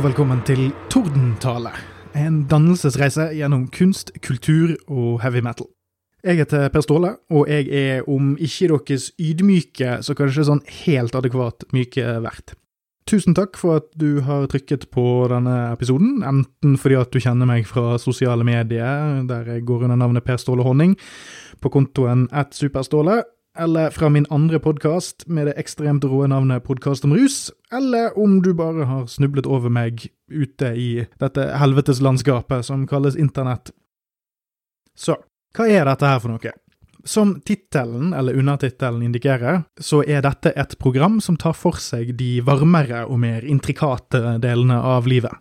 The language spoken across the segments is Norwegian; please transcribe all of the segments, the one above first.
Og velkommen til Tordentale. En dannelsesreise gjennom kunst, kultur og heavy metal. Jeg heter Per Ståle, og jeg er, om ikke deres ydmyke, så kanskje sånn helt adekvat myke vert. Tusen takk for at du har trykket på denne episoden, enten fordi at du kjenner meg fra sosiale medier, der jeg går under navnet Per Ståle Honning, på kontoen at Superståle, eller fra min andre podkast med det ekstremt råe navnet Podkast om rus, eller om du bare har snublet over meg ute i dette helveteslandskapet som kalles internett. Så, hva er dette her for noe? Som tittelen, eller undertittelen, indikerer, så er dette et program som tar for seg de varmere og mer intrikate delene av livet.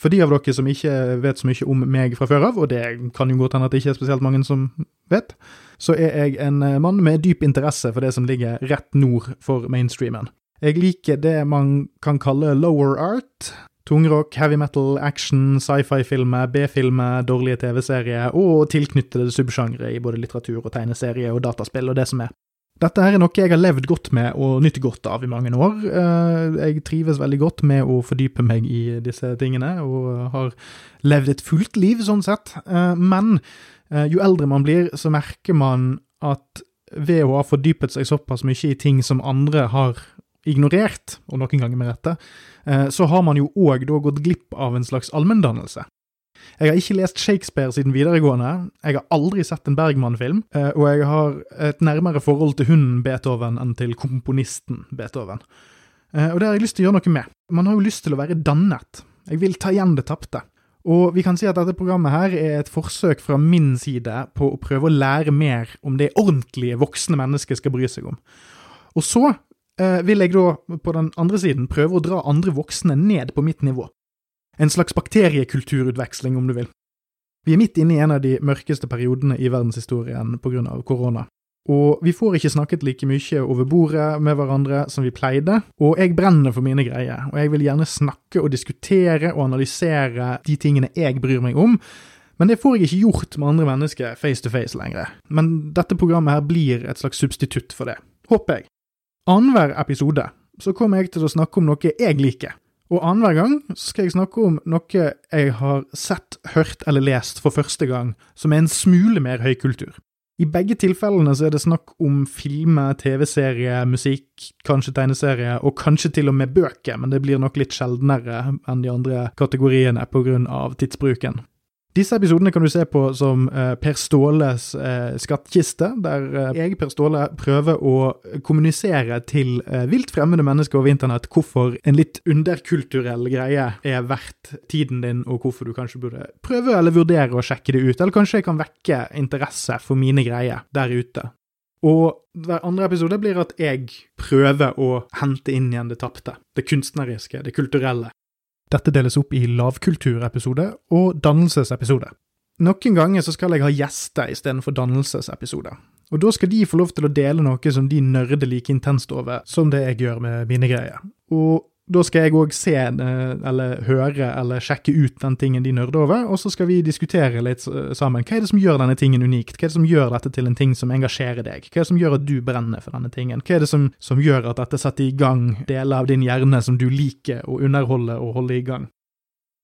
For de av dere som ikke vet så mye om meg fra før av, og det kan jo godt hende at det ikke er spesielt mange som vet, så er jeg en mann med dyp interesse for det som ligger rett nord for mainstreamen. Jeg liker det man kan kalle lower art. Tungrock, heavy metal, action, sci-fi-filmer, B-filmer, dårlige TV-serier og tilknyttede subsjangre i både litteratur og tegneserie og dataspill og det som er. Dette her er noe jeg har levd godt med og nytt godt av i mange år. Jeg trives veldig godt med å fordype meg i disse tingene, og har levd et fullt liv sånn sett. Men jo eldre man blir, så merker man at ved å ha fordypet seg såpass mye i ting som andre har ignorert, og noen ganger med rette, så har man jo òg da gått glipp av en slags allmenndannelse. Jeg har ikke lest Shakespeare siden videregående, jeg har aldri sett en Bergman-film, og jeg har et nærmere forhold til hunden Beethoven enn til komponisten Beethoven. Og det har jeg lyst til å gjøre noe med. Man har jo lyst til å være dannet. Jeg vil ta igjen det tapte. Og vi kan si at dette programmet her er et forsøk fra min side på å prøve å lære mer om det ordentlige voksne mennesker skal bry seg om. Og så vil jeg da, på den andre siden, prøve å dra andre voksne ned på mitt nivå. En slags bakteriekulturutveksling, om du vil. Vi er midt inne i en av de mørkeste periodene i verdenshistorien av korona. Og vi får ikke snakket like mye over bordet med hverandre som vi pleide, og jeg brenner for mine greier, og jeg vil gjerne snakke og diskutere og analysere de tingene jeg bryr meg om, men det får jeg ikke gjort med andre mennesker face to face lenger. Men dette programmet her blir et slags substitutt for det. Håper jeg. Annenhver episode så kommer jeg til å snakke om noe jeg liker. Og annenhver gang skal jeg snakke om noe jeg har sett, hørt eller lest for første gang, som er en smule mer høykultur. I begge tilfellene så er det snakk om filmer, TV-serier, musikk, kanskje tegneserier, og kanskje til og med bøker, men det blir nok litt sjeldnere enn de andre kategoriene på grunn av tidsbruken. Disse episodene kan du se på som uh, Per Ståles uh, skattkiste, der uh, jeg, Per Ståle, prøver å kommunisere til vilt fremmede mennesker over internett hvorfor en litt underkulturell greie er verdt tiden din, og hvorfor du kanskje burde prøve eller vurdere å sjekke det ut, eller kanskje jeg kan vekke interesse for mine greier der ute. Og hver andre episode blir at jeg prøver å hente inn igjen det tapte, det kunstneriske, det kulturelle. Dette deles opp i lavkulturepisode og dannelsesepisode. Noen ganger så skal jeg ha gjester istedenfor dannelsesepisode. Og da skal de få lov til å dele noe som de nerder like intenst over som det jeg gjør med mine greier. Og da skal jeg òg se, eller høre, eller sjekke ut den tingen de nerder over, og så skal vi diskutere litt sammen. Hva er det som gjør denne tingen unikt? Hva er det som gjør dette til en ting som engasjerer deg? Hva er det som gjør at du brenner for denne tingen? Hva er det som, som gjør at dette setter i gang deler av din hjerne som du liker å underholde og holde i gang?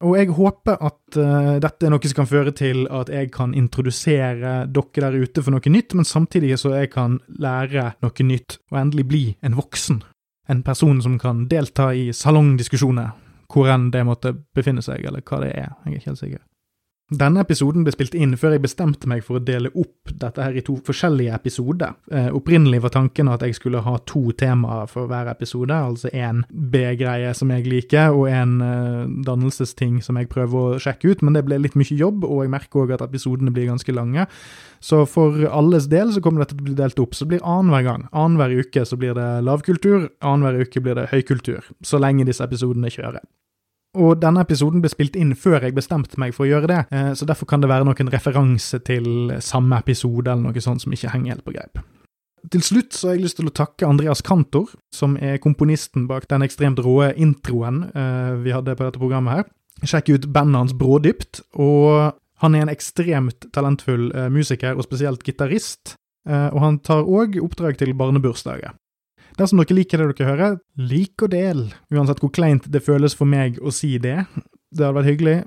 Og jeg håper at uh, dette er noe som kan føre til at jeg kan introdusere dere der ute for noe nytt, men samtidig så jeg kan lære noe nytt og endelig bli en voksen en person som kan delta i salongdiskusjoner, hvor enn det måtte befinne seg, eller hva det er, jeg er ikke helt sikker. Denne episoden ble spilt inn før jeg bestemte meg for å dele opp dette her i to forskjellige episoder. Eh, opprinnelig var tanken at jeg skulle ha to temaer for hver episode, altså en B-greie som jeg liker, og en eh, dannelsesting som jeg prøver å sjekke ut, men det ble litt mye jobb, og jeg merker òg at episodene blir ganske lange. Så for alles del så kommer dette til å bli delt opp. Så det blir annenhver gang. Annenhver uke så blir det lavkultur, annenhver uke blir det høykultur. Så lenge disse episodene kjører. Og denne episoden ble spilt inn før jeg bestemte meg for å gjøre det, eh, så derfor kan det være noen referanse til samme episode eller noe sånt som ikke henger helt på greip. Til slutt så har jeg lyst til å takke Andreas Kantor, som er komponisten bak den ekstremt råe introen eh, vi hadde på dette programmet her. Sjekk ut bandet hans Brådypt, og han er en ekstremt talentfull eh, musiker, og spesielt gitarist, og han tar òg oppdrag til barnebursdager. Dersom dere liker det dere hører, lik og del, uansett hvor kleint det føles for meg å si det. Det hadde vært hyggelig.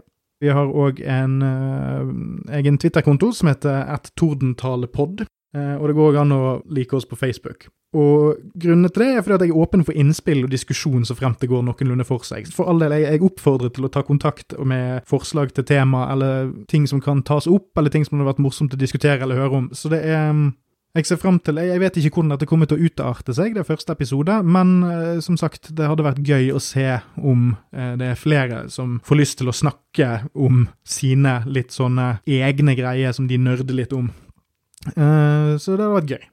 Vi har òg en uh, egen Twitter-konto som heter attordentalepod, uh, og det går òg an å like oss på Facebook. Og Grunnen til det er fordi at jeg er åpen for innspill og diskusjon så fremt det går noenlunde for seg. For all del, jeg oppfordret til å ta kontakt med forslag til tema, eller ting som kan tas opp, eller ting som det har vært morsomt å diskutere eller høre om. Så det er mm, jeg ser frem til Jeg vet ikke hvordan dette kommer til å utarte seg, det er første episode, men eh, som sagt, det hadde vært gøy å se om eh, det er flere som får lyst til å snakke om sine litt sånne egne greier som de nerder litt om. Eh, så det hadde vært gøy.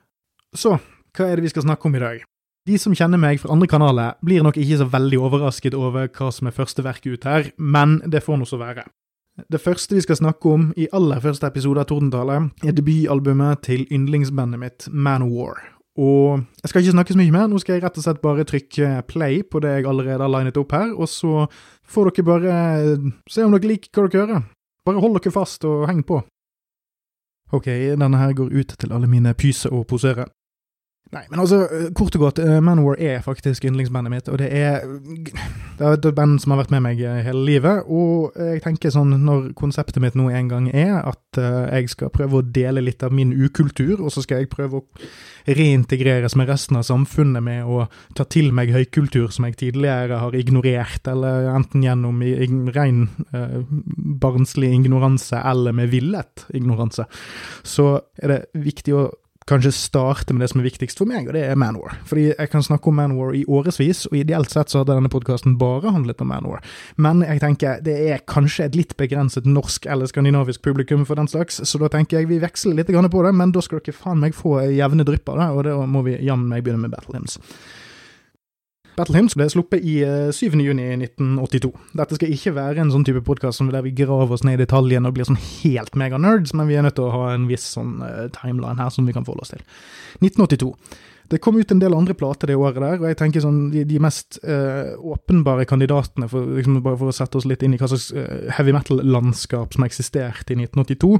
Så, hva er det vi skal snakke om i dag? De som kjenner meg fra andre kanaler, blir nok ikke så veldig overrasket over hva som er første verk ut her, men det får nå så være. Det første vi skal snakke om i aller første episode av Tordentale, er debutalbumet til yndlingsbandet mitt, Manowar. Og jeg skal ikke snakke så mye mer, nå skal jeg rett og slett bare trykke play på det jeg allerede har linet opp her, og så får dere bare se om dere liker hva dere hører. Bare hold dere fast og heng på. Ok, denne her går ut til alle mine pyse- og posere. Nei, men altså, eh, kort og godt, uh, Manowar er faktisk yndlingsbandet mitt, og det er Det et band som har vært med meg eh, hele livet, og jeg tenker sånn, når konseptet mitt nå en gang er at jeg skal prøve å dele litt av min ukultur, og så skal jeg prøve å reintegreres med resten av samfunnet med å ta til meg høykultur som jeg tidligere har ignorert, eller enten gjennom ren barnslig ignoranse eller med villet ignoranse, så er det viktig å kanskje starte med det som er viktigst for meg, og det er Manwar. Fordi jeg kan snakke om Manwar i årevis, og ideelt sett så hadde denne podkasten bare handlet om Manwar. Men jeg tenker det er kanskje et litt begrenset norsk eller skandinavisk publikum for den slags, så da tenker jeg vi veksler litt på det, men da skal dere faen meg få jevne drypper, da, og da må vi jammen meg begynne med Battle Hymns. Battle Hymns ble sluppet i 7.6.1982. Eh, Dette skal ikke være en sånn type podkast der vi graver oss ned i detaljene og blir sånn helt mega-nerds, men vi er nødt til å ha en viss sånn uh, timeline her som vi kan forholde oss til. 1982. Det kom ut en del andre plater det året der, og jeg tenker sånn de, de mest uh, åpenbare kandidatene, for, liksom, bare for å sette oss litt inn i hva slags uh, heavy metal-landskap som eksisterte i 1982.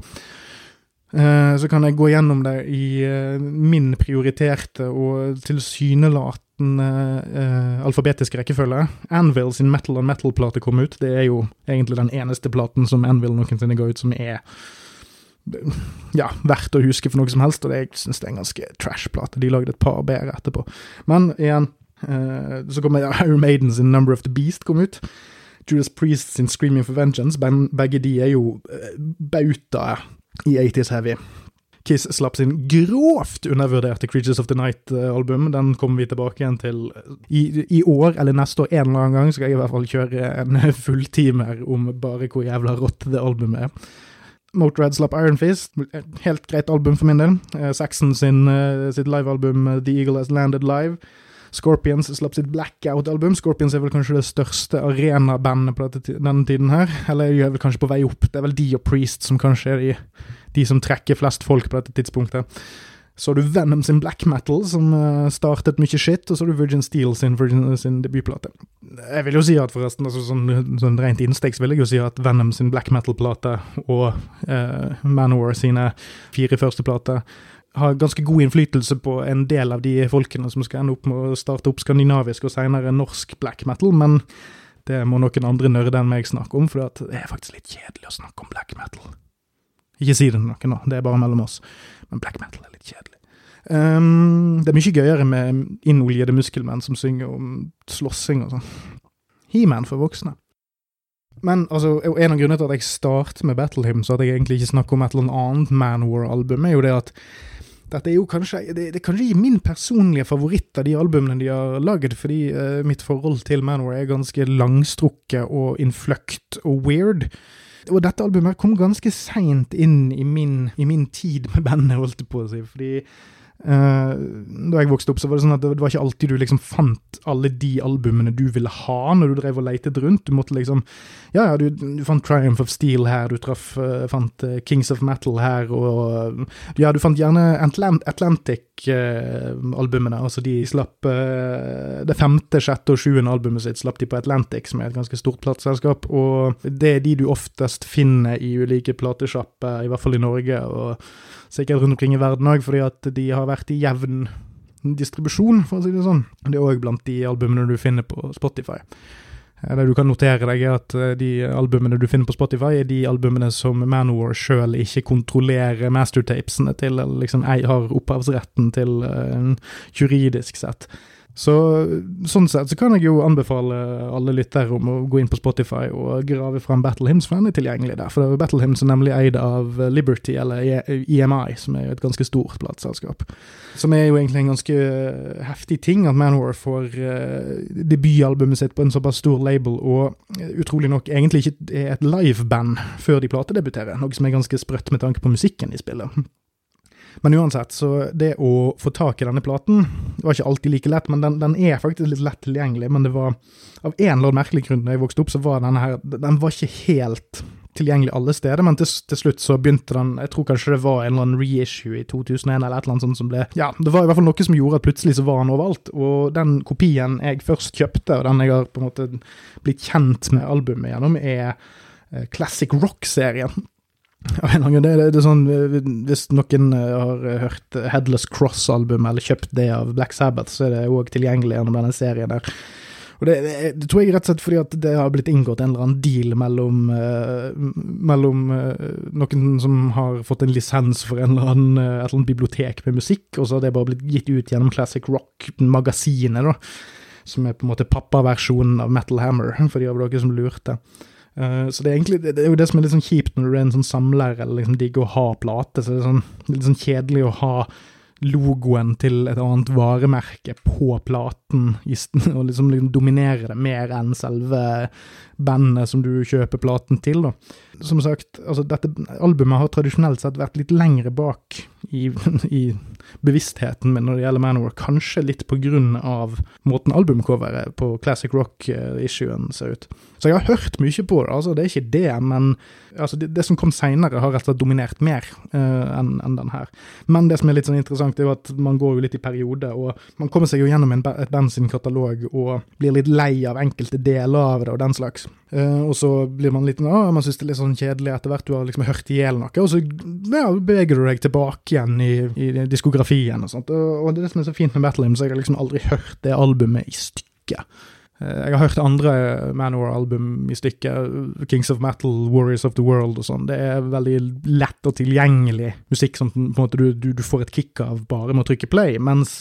så kan jeg gå gjennom det i min prioriterte og tilsynelatende liten uh, alfabetisk rekkefølge. Anvil sin Metal on Metal-plate kom ut. Det er jo egentlig den eneste platen som Anvil noensinne ga ut som er ja, verdt å huske for noe som helst, og det, jeg syns det er en ganske trash-plate. De lagde et par bedre etterpå. Men igjen, uh, så kommer Harry Maiden sin Number of the Beast kom ut. Judas Priest sin Screaming for Vengeance. Begge de er jo uh, bautaer i 80's Heavy. Kiss slapp sin grovt undervurderte Creatures of the Night-album. Den kommer vi tilbake igjen til I, i, år, eller neste år en eller annen gang, skal jeg i hvert fall kjøre en fulltimer om bare hvor jævla rått det albumet er. Motorhead slapp Iron Fist, helt greit album for min del. Eh, Saxon sin, eh, sitt livealbum eh, The Eagle Has Landed Live. Scorpions slapp sitt Blackout-album. Scorpions er vel kanskje det største arenabandet på denne tiden her. Eller de er vel kanskje på vei opp. Det er vel de og Priest som kanskje er de de som trekker flest folk på dette tidspunktet. Så har du Venom sin black metal, som uh, startet mye shit, og så har du Virgin Steel sin, Virgin, sin debutplate. Jeg vil jo si at forresten, altså sånn, sånn rent innstegs vil jeg jo si at Venom sin black metal-plate og eh, Manowar sine fire første plater har ganske god innflytelse på en del av de folkene som skal ende opp med å starte opp skandinavisk og senere norsk black metal, men det må noen andre nerder enn meg snakke om, for det er faktisk litt kjedelig å snakke om black metal. Ikke si det til noen nå, det er bare mellom oss. Men black metal er litt kjedelig. Um, det er mye gøyere med innoljede muskelmenn som synger om slåssing og sånn. He-Man for voksne. Men altså, en av grunnene til at jeg starter med Battle Hymn, så at jeg egentlig ikke snakker om et eller annet Manwar-album, er jo det at dette er jo kanskje det, det er kanskje min personlige favoritt av de albumene de har lagd, fordi uh, mitt forhold til Manwar er ganske langstrukket og innfløkt og weird. Og dette albumet kom ganske seint inn i min, i min, tid med bandet, holdt jeg på å si. fordi da jeg vokste opp, så var det sånn at det, var ikke alltid du liksom fant alle de albumene du ville ha når du drev og leitet rundt. Du måtte liksom Ja, ja, du, du fant Triumph of Steel her, du traff, uh, fant uh, Kings of Metal her, og Ja, du fant gjerne Atlant Atlantic-albumene. altså, de slapp Det femte, sjette og sjuende albumet sitt slapp de på Atlantic, som er et ganske stort plateselskap, og det er de du oftest finner i ulike platesjapper, i hvert fall i Norge. og sikkert rundt omkring i verden òg, fordi at de har vært i jevn distribusjon, for å si det sånn. Det er òg blant de albumene du finner på Spotify. Eh, det du kan notere deg, er at eh, de albumene du finner på Spotify, er de albumene som Manowar sjøl ikke kontrollerer mastertapesene til, eller liksom ei har opphavsretten til uh, juridisk sett. Så sånn sett så kan jeg jo anbefale alle lyttere om å gå inn på Spotify og grave fram Battle Hymns, for den er tilgjengelig der. For Battle Hymns er nemlig eid av Liberty, eller EMI, som er et ganske stort plateselskap. Som er jo egentlig en ganske heftig ting at Manwar får uh, debutalbumet sitt på en såpass stor label, og utrolig nok egentlig ikke er et liveband før de platedebuterer, noe som er ganske sprøtt med tanke på musikken de spiller. Men uansett, så det å få tak i denne platen var ikke alltid like lett, men den, den er faktisk litt lett tilgjengelig. Men det var av en eller annen merkelig grunn da jeg vokste opp, så var denne her Den var ikke helt tilgjengelig alle steder, men til, til, slutt så begynte den Jeg tror kanskje det var en eller annen reissue i 2001 eller et eller annet sånt som ble Ja, det var i hvert fall noe som gjorde at plutselig så var den overalt. Og den kopien jeg først kjøpte, og den jeg har på en måte blitt kjent med albumet gjennom, er eh, Classic Rock-serien. Av en gang, det, er sånn, Hvis noen eh, har hørt Headless Cross-albumet, eller kjøpt det av Black Sabbath, så er det òg tilgjengelig gjennom denne serien der. Og det, det, tror jeg rett og slett fordi at det har blitt inngått en eller annen deal mellom, uh, mellom uh, noen som har fått en lisens for en eller annen, uh, et eller annet bibliotek med musikk, og så har det bare blitt gitt ut gjennom Classic Rock-magasinet, da. Som er på en måte pappaversjonen av Metal Hammer, for de av dere som lurte. Så det er egentlig det, er jo det som er litt sånn kjipt når du er en sånn samler eller liksom digger å ha plate. Så det er sånn, litt sånn kjedelig å ha logoen til et annet varemerke på platen, og liksom, liksom dominere det mer enn selve bandet som du kjøper platen til, da. Som sagt, altså dette albumet har tradisjonelt sett vært litt lengre bak i, i bevisstheten min når det gjelder Manor, kanskje litt på grunn av måten albumcoveret på Classic Rock-issuen ser ut. Så jeg har hørt mye på det, altså det er ikke det, men altså det, det som kom seinere, har rett og slett dominert mer uh, enn en den her. Men det som er litt sånn interessant, er jo at man går jo litt i periode, og man kommer seg jo gjennom en, et band sin katalog og blir litt lei av enkelte deler av det og den slags. Uh, og så blir man litt ah, man syns det er litt sånn kjedelig etter hvert du har liksom hørt i hjel noe, og så ja, beveger du deg tilbake igjen i, i diskografien og sånt. Og, og, det er det som er så fint med Battle Hymns, jeg har liksom aldri hørt det albumet i stykket. Uh, jeg har hørt andre Manowar-album i stykket, Kings of Metal, Warriors of the World og sånn. Det er veldig lett og tilgjengelig musikk som på en måte du, du, du får et kick av bare med å trykke play, mens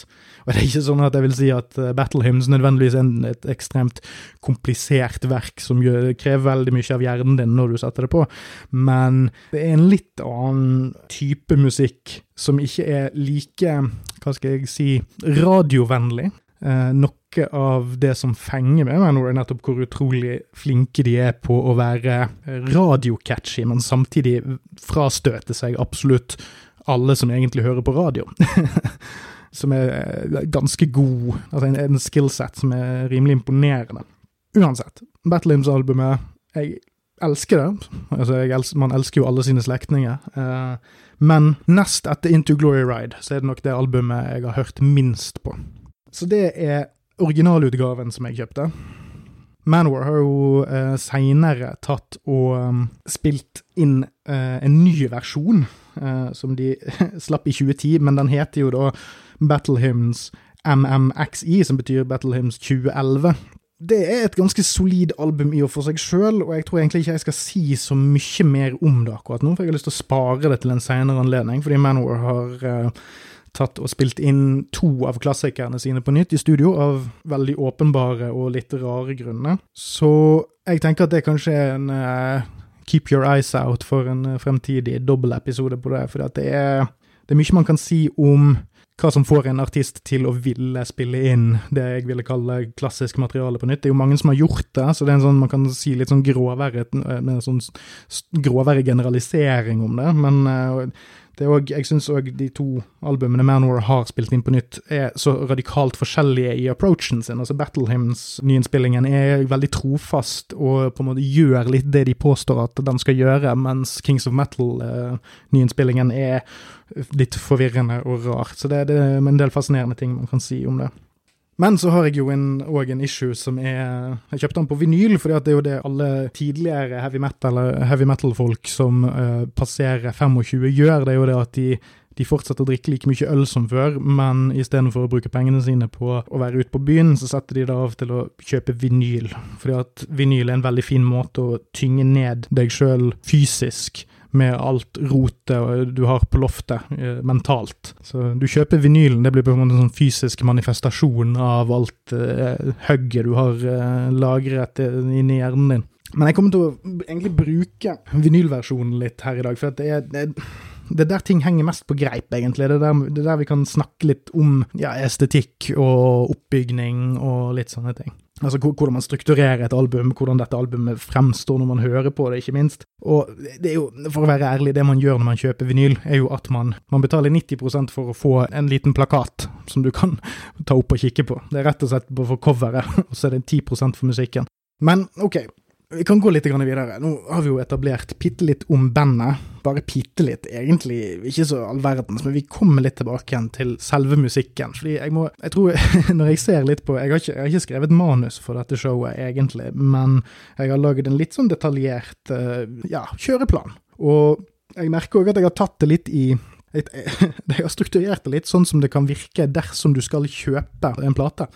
og det er ikke sånn at jeg vil si at eh, Battle Hymns nødvendigvis er et ekstremt komplisert verk som gjør, krever veldig mye av hjernen din når du setter det på, men det er en litt annen type musikk som ikke er like, hva skal jeg si, radiovennlig. Eh, noe av det som fenger med er nettopp hvor utrolig flinke de er på å være radiocatchy, men samtidig frastøte seg absolutt alle som egentlig hører på radio. som er eh, ganske god. Altså en, en skillset som er rimelig imponerende. Uansett, Battle Hymns-albumet Jeg elsker det. Altså, elsker, man elsker jo alle sine slektninger. Uh, men nest etter Into Glory Ride, så er det nok det albumet jeg har hørt minst på. Så det er originalutgaven som jeg kjøpte. Manwar har jo eh, seinere tatt og um, spilt inn eh, en ny versjon, eh, som de slapp i 2010, men den heter jo da Battle Hymns MMXI, som betyr Battle Hymns 2011. Det er et ganske solid album i og for seg sjøl, og jeg tror egentlig ikke jeg skal si så mye mer om det akkurat nå, for jeg har lyst til å spare det til en seinere anledning, fordi Manowar har uh, tatt og spilt inn to av klassikerne sine på nytt i studio, av veldig åpenbare og litt rare grunner. Så jeg tenker at det kanskje er en uh, keep your eyes out for en uh, fremtidig dobbeltepisode på det, for det det er mye man kan si om hva som får en artist til å ville spille inn det jeg ville kalle klassisk materiale på nytt. Det er jo mange som har gjort det, så det er en sånn, man kan si litt sånn gråvære, med en sånn gråvære generalisering om det. Men også, jeg syns òg de to albumene Manor har spilt inn på nytt, er så radikalt forskjellige i approachen sin. Altså Battle Hymns-nyinnspillingen er veldig trofast og på en måte gjør litt det de påstår at den skal gjøre, mens Kings of Metal-nyinnspillingen uh, er litt forvirrende og rart. Så det, det er en del fascinerende ting man kan si om det. Men så har jeg jo òg en, issue som er Jeg kjøpte den på vinyl, fordi det er jo det alle tidligere heavy metal-folk metal som uh, passerer 25 gjør. Det er jo det at de, de fortsetter å drikke like mye øl som før, men istedenfor å bruke pengene sine på å være ute på byen, så setter de det av til å kjøpe vinyl. Fordi at vinyl er en veldig fin måte å tynge ned deg sjøl fysisk med alt rotet du har på loftet, eh, mentalt. Så du kjøper vinylen, det blir på en måte en sånn fysisk manifestasjon av alt eh, hugget du har eh, lagret inni hjernen din. Men jeg kommer til å egentlig bruke vinylversjonen litt her i dag, for det er, det er det er der ting henger mest på greip, egentlig. Det er der, det er der vi kan snakke litt om ja, estetikk og oppbygning og litt sånne ting. Altså hvordan man strukturerer et album, hvordan dette albumet fremstår når man hører på det, ikke minst. Og det er jo, for å være ærlig, det man gjør når man kjøper vinyl, er jo at man, man betaler 90% for å få en liten plakat som du kan ta opp og kikke på. Det er rett og slett bare for coveret, og så er det 10% for musikken. Men ok, vi kan gå litt videre. Nå har vi jo etablert bitte litt om bandet. Bare bitte litt, egentlig ikke så all verdens, men vi kommer litt tilbake igjen til selve musikken. Fordi jeg må Jeg tror, når jeg ser litt på Jeg har ikke, jeg har ikke skrevet manus for dette showet, egentlig, men jeg har laget en litt sånn detaljert eh, ja, kjøreplan. Og jeg merker òg at jeg har tatt det litt i jeg har strukturert det litt sånn som det kan virke dersom du skal kjøpe en plate.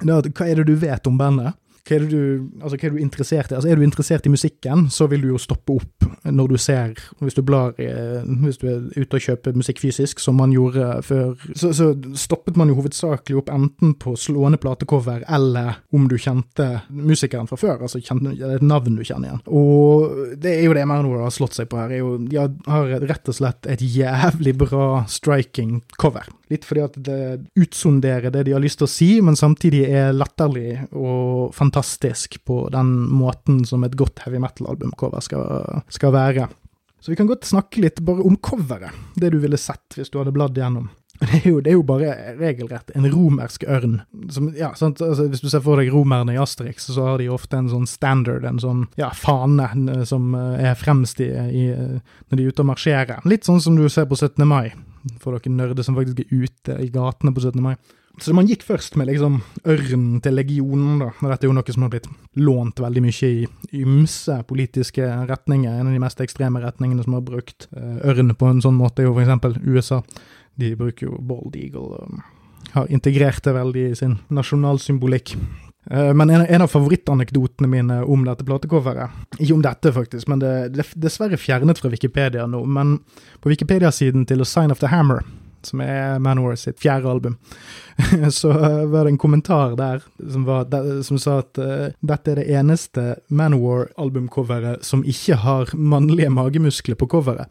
hva er det du vet om bandet? Hva er, du, altså, hva er, du, interessert i? Altså, er du interessert i musikken, så vil du jo stoppe opp når du ser Hvis du blar Hvis du er ute og kjøper musikk fysisk, som man gjorde før, så, så stoppet man jo hovedsakelig opp enten på slående platecover eller om du kjente musikeren fra før, altså kjente, et navn du kjenner igjen. Og det er jo det Manowar har slått seg på her. Er jo, de har rett og slett et jævlig bra striking cover. Litt fordi at det utsonderer det de har lyst til å si, men samtidig er latterlig og fantastisk fantastisk på den måten som et godt heavy metal-albumcover skal, skal være. Så vi kan godt snakke litt bare om coveret, det du ville sett hvis du hadde bladd gjennom. Det er, jo, det er jo, bare regelrett en romersk ørn. Som, ja, altså, hvis du ser for deg romerne i Asterix, så har de ofte en sånn standard, en sånn ja, fane som eh, er fremst i, i, når de er ute og marsjerer. Litt sånn som du ser på 17. mai, for dere nerder som faktisk er ute i gatene på 17. mai. Så man gikk først med liksom ørnen til legionen, da. Og Dette er jo noe som har blitt lånt veldig mye i ymse politiske retninger. En av de mest ekstreme retningene som har brukt eh, ørn på en sånn måte, er jo f.eks. USA. De bruker jo Bald Eagle og har integrert det veldig i sin nasjonalsymbolikk. Eh, men en, av favorittanekdotene mine om dette platecoveret Ikke om dette, faktisk, men det er dessverre fjernet fra Wikipedia nå. Men på Wikipedia-siden til A Sign of the Hammer som er Manowar sitt fjerde album, så var det en kommentar der som, var, som sa at uh, dette er det eneste Manowar-albumcoveret som ikke har mannlige magemuskler på coveret.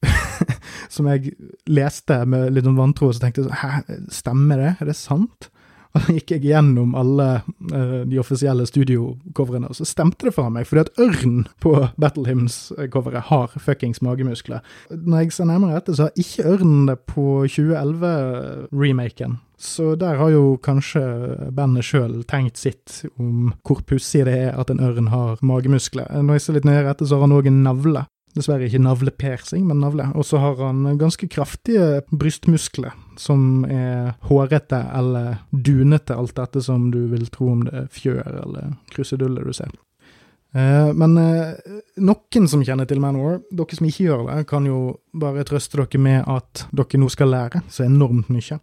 som jeg leste med litt vantro, og så tenkte jeg sånn Hæ, stemmer det? Er det sant? Og så gikk jeg gjennom alle uh, de offisielle studiocoverne, og så stemte det for meg, fordi at Ørn på Battle Hymns-coveret har fuckings magemuskler. Når jeg ser nærmere etter, så har ikke ørnen det på 2011-remaken. Så der har jo kanskje bandet sjøl tenkt sitt om hvor pussig det er at en ørn har magemuskler. Når jeg ser litt nøyere etter, så har han òg en navle. Dessverre ikke navlepersing, men navle. Og så har han ganske kraftige brystmuskler, som er hårete eller dunete, alt dette som du vil tro om det er fjør eller kruseduller du ser. Eh, men eh, noen som kjenner til Manor, dere som ikke gjør det, kan jo bare trøste dere med at dere nå skal lære så enormt mye.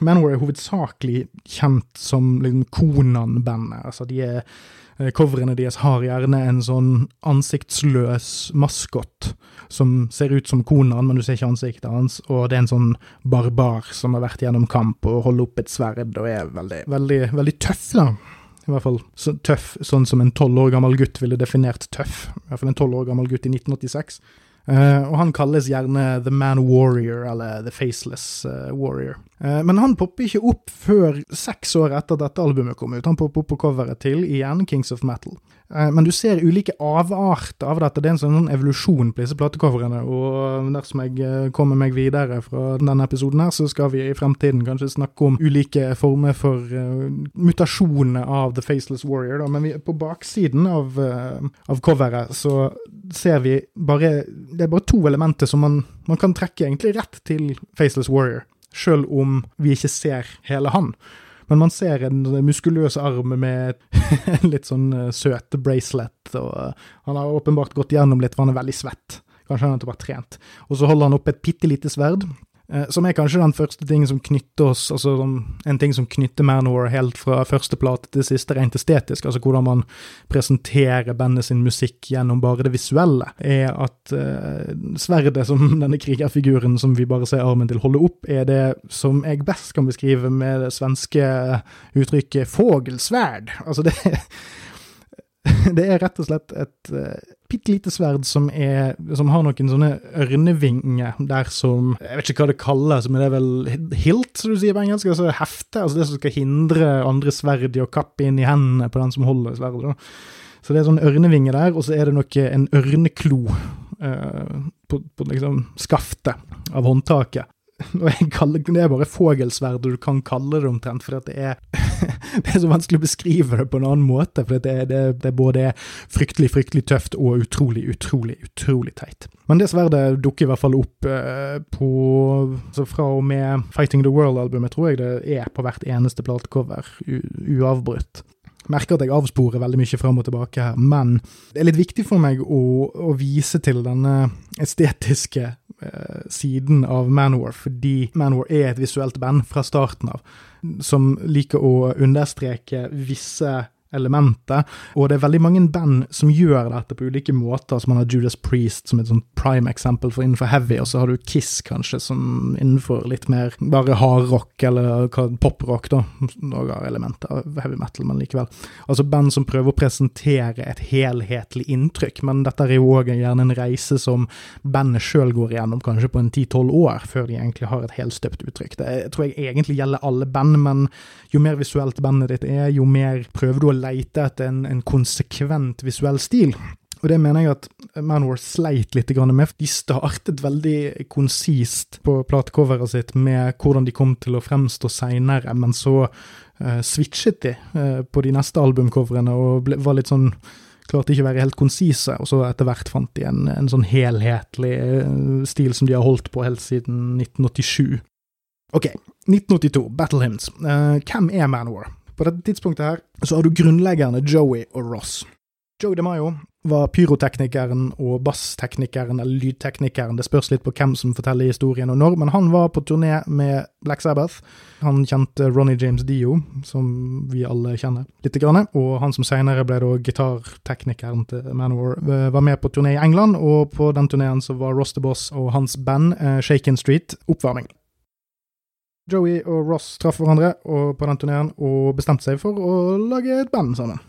Manor er hovedsakelig kjent som liksom Konan-bandet. Altså, de Eh, coverene deres har gjerne en sånn ansiktsløs maskot som ser ut som Konan, men du ser ikke ansiktet hans, og det er en sånn barbar som har vært gjennom kamp og holder opp et sverd og er veldig, veldig, veldig tøff, da. I hvert fall så tøff, sånn som en tolv år gammel gutt ville definert tøff. I hvert fall en tolv år gammel gutt i 1986. Uh, og han kalles gjerne The Man Warrior, eller The Faceless uh, Warrior. Uh, men han popper ikke opp før seks år etter dette albumet kom ut. Han popper opp på coveret til igjen Kings of Metal. Men du ser ulike avarter av dette. Det er en sånn evolusjon på disse platecoverne. Og dersom jeg kommer meg videre fra denne episoden her, så skal vi i fremtiden kanskje snakke om ulike former for mutasjoner av The Faceless Warrior. Da. Men vi, på baksiden av, av coveret så ser vi bare Det er bare to elementer som man, man kan trekke egentlig rett til Faceless Warrior, sjøl om vi ikke ser hele han. Men man ser en muskuløs arm med en litt sånn søte søt bracelet, og uh, han har åpenbart gått gjennom litt, for han er veldig svett. Kanskje han har bare trent. Og så holder han opp et bitte lite sverd. Eh, som er kanskje den første ting som knytter oss, altså en ting som knytter Manor helt fra første plate til siste rent estetisk, altså hvordan man presenterer bandet sin musikk gjennom bare det visuelle, er at eh, sverdet som denne krigerfiguren som vi bare ser armen til holde opp, er det som jeg best kan beskrive med det svenske uttrykket 'fogelsverd'. Altså det det er rett og slett et uh, bitte lite sverd som, er, som har noen sånne ørnevinger der som Jeg vet ikke hva det kalles, men det er vel hilt, som du sier på engelsk? Altså hefte? Altså det som skal hindre andre sverd i å kappe inn i hendene på den som holder sverdet. Så det er sånn ørnevinge der, og så er det noe, en ørneklo uh, på, på liksom skaftet av håndtaket. Og jeg kaller, det er bare fogelsverdet du kan kalle det omtrent, for det er, det er så vanskelig å beskrive det på en annen måte. For det, det, det både fryktelig, fryktelig tøft og utrolig, utrolig, utrolig teit. Men det sverdet dukker i hvert fall opp eh, på så Fra og med Fighting the World-albumet tror jeg det er på hvert eneste platecover, uavbrutt merker at jeg avsporer veldig mye fram og tilbake her, men det er litt viktig for meg å, å vise til denne estetiske siden av Manowar, fordi Manowar er et visuelt band fra starten av, som liker å understreke visse elementet. Og det er veldig mange band som gjør dette på ulike måter. Så man har Judas Priest som et sånt prime eksempel for innenfor heavy, og så har du Kiss kanskje som innenfor litt mer bare hardrock, eller poprock, da. Noe av elementer av heavy metal, men likevel. Altså band som prøver å presentere et helhetlig inntrykk, men dette er jo òg gjerne en reise som bandet sjøl går igjennom, kanskje på en ti-tolv år, før de egentlig har et helstøpt uttrykk. Det tror jeg egentlig gjelder alle band, men jo mer visuelt bandet ditt er, jo mer prøver du å leite etter en, en konsekvent visuell stil. Og det mener jeg at Manwar sleit litt med. De startet veldig konsist på platecoveret sitt med hvordan de kom til å fremstå seinere, men så uh, switchet de uh, på de neste albumcoverene og ble, var litt sånn Klarte ikke å være helt konsise, og så etter hvert fant de en, en sånn helhetlig uh, stil som de har holdt på helt siden 1987. Ok, 1982, Battle Hymns. hvem er Manwar? På dette tidspunktet her så har du grunnleggerne Joey og Ross. Joey DeMayo var pyroteknikeren og bassteknikeren, eller lydteknikeren, det spørs litt på hvem som forteller historien og når, men han var på turné med Black Sabbath. Han kjente Ronny James Dio, som vi alle kjenner litt, grann, og han som senere ble da gitarteknikeren til Manowar, eh, var med på turné i England, og på den turneen så var Ross the Boss og hans band eh, Shaken Street oppvarming. Joey og Ross traff hverandre på den turneen og bestemte seg for å lage et band sammen.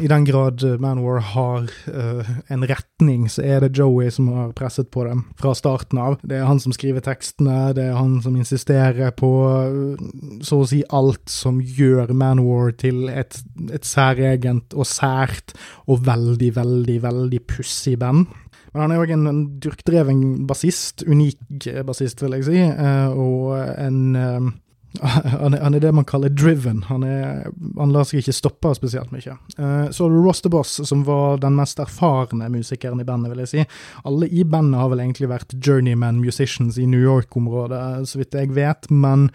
I den grad Manwar har uh, en retning, så er det Joey som har presset på dem fra starten av. Det er han som skriver tekstene, det er han som insisterer på uh, så å si alt som gjør Manwar til et, et særegent og sært og veldig, veldig, veldig pussig band. Men han er òg en, en dyrkdreven bassist, unik bassist, vil jeg si, eh, og en eh, han er, han er, det man kaller driven. Han, er, han lar seg ikke stoppe spesielt mye. Uh, så har du Ross the Boss, som var den mest erfarne musikeren i bandet, vil jeg si. Alle i bandet har vel egentlig vært journeyman musicians i New York-området, så vidt jeg vet, men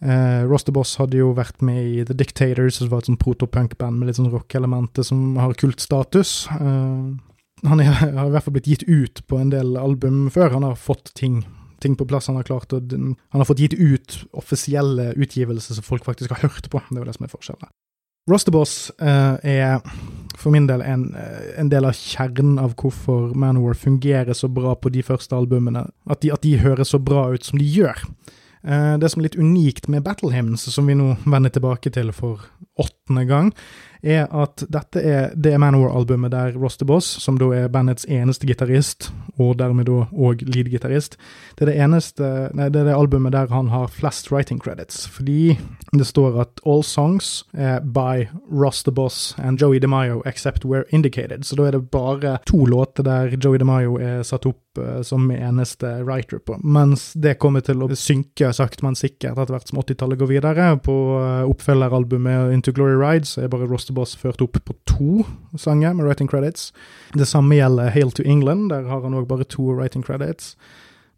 uh, Ross the Boss hadde jo vært med i The Dictators, som var et sånn protopunk-band med litt sånn rockelementer som har kultstatus. Uh, han har i hvert fall blitt gitt ut på en del album før. Han har fått ting, ting på plass. Han har klart å, han har fått gitt ut offisielle utgivelser som folk faktisk har hørt på. Det er jo det som er forskjellen. Rosterboss eh, er for min del en, eh, en, del av kjernen av hvorfor Manowar fungerer så bra på de første albumene. At de, at de høres så bra ut som de gjør. Eh, det som er litt unikt med Battle Hymns, som vi nå vender tilbake til for åttende gang, er at dette er det Manor-albumet der Ross the Boss, som da er bandets eneste gitarist, og dermed da òg lead-gitarist, det er det eneste det er det albumet der han har flest writing credits, fordi det står at all songs by Ross the Boss and Joey DeMayo except where indicated, så da er det bare to låter der Joey DeMayo er satt opp uh, som eneste writer på, mens det kommer til å synke sakte, men sikkert etter hvert som 80-tallet går videre. På uh, oppfølgeralbumet Into Glory Ride så er bare Ross the Boss ført opp på to sanger med writing credits. Det samme gjelder Hail to England, der har han òg bare to writing credits.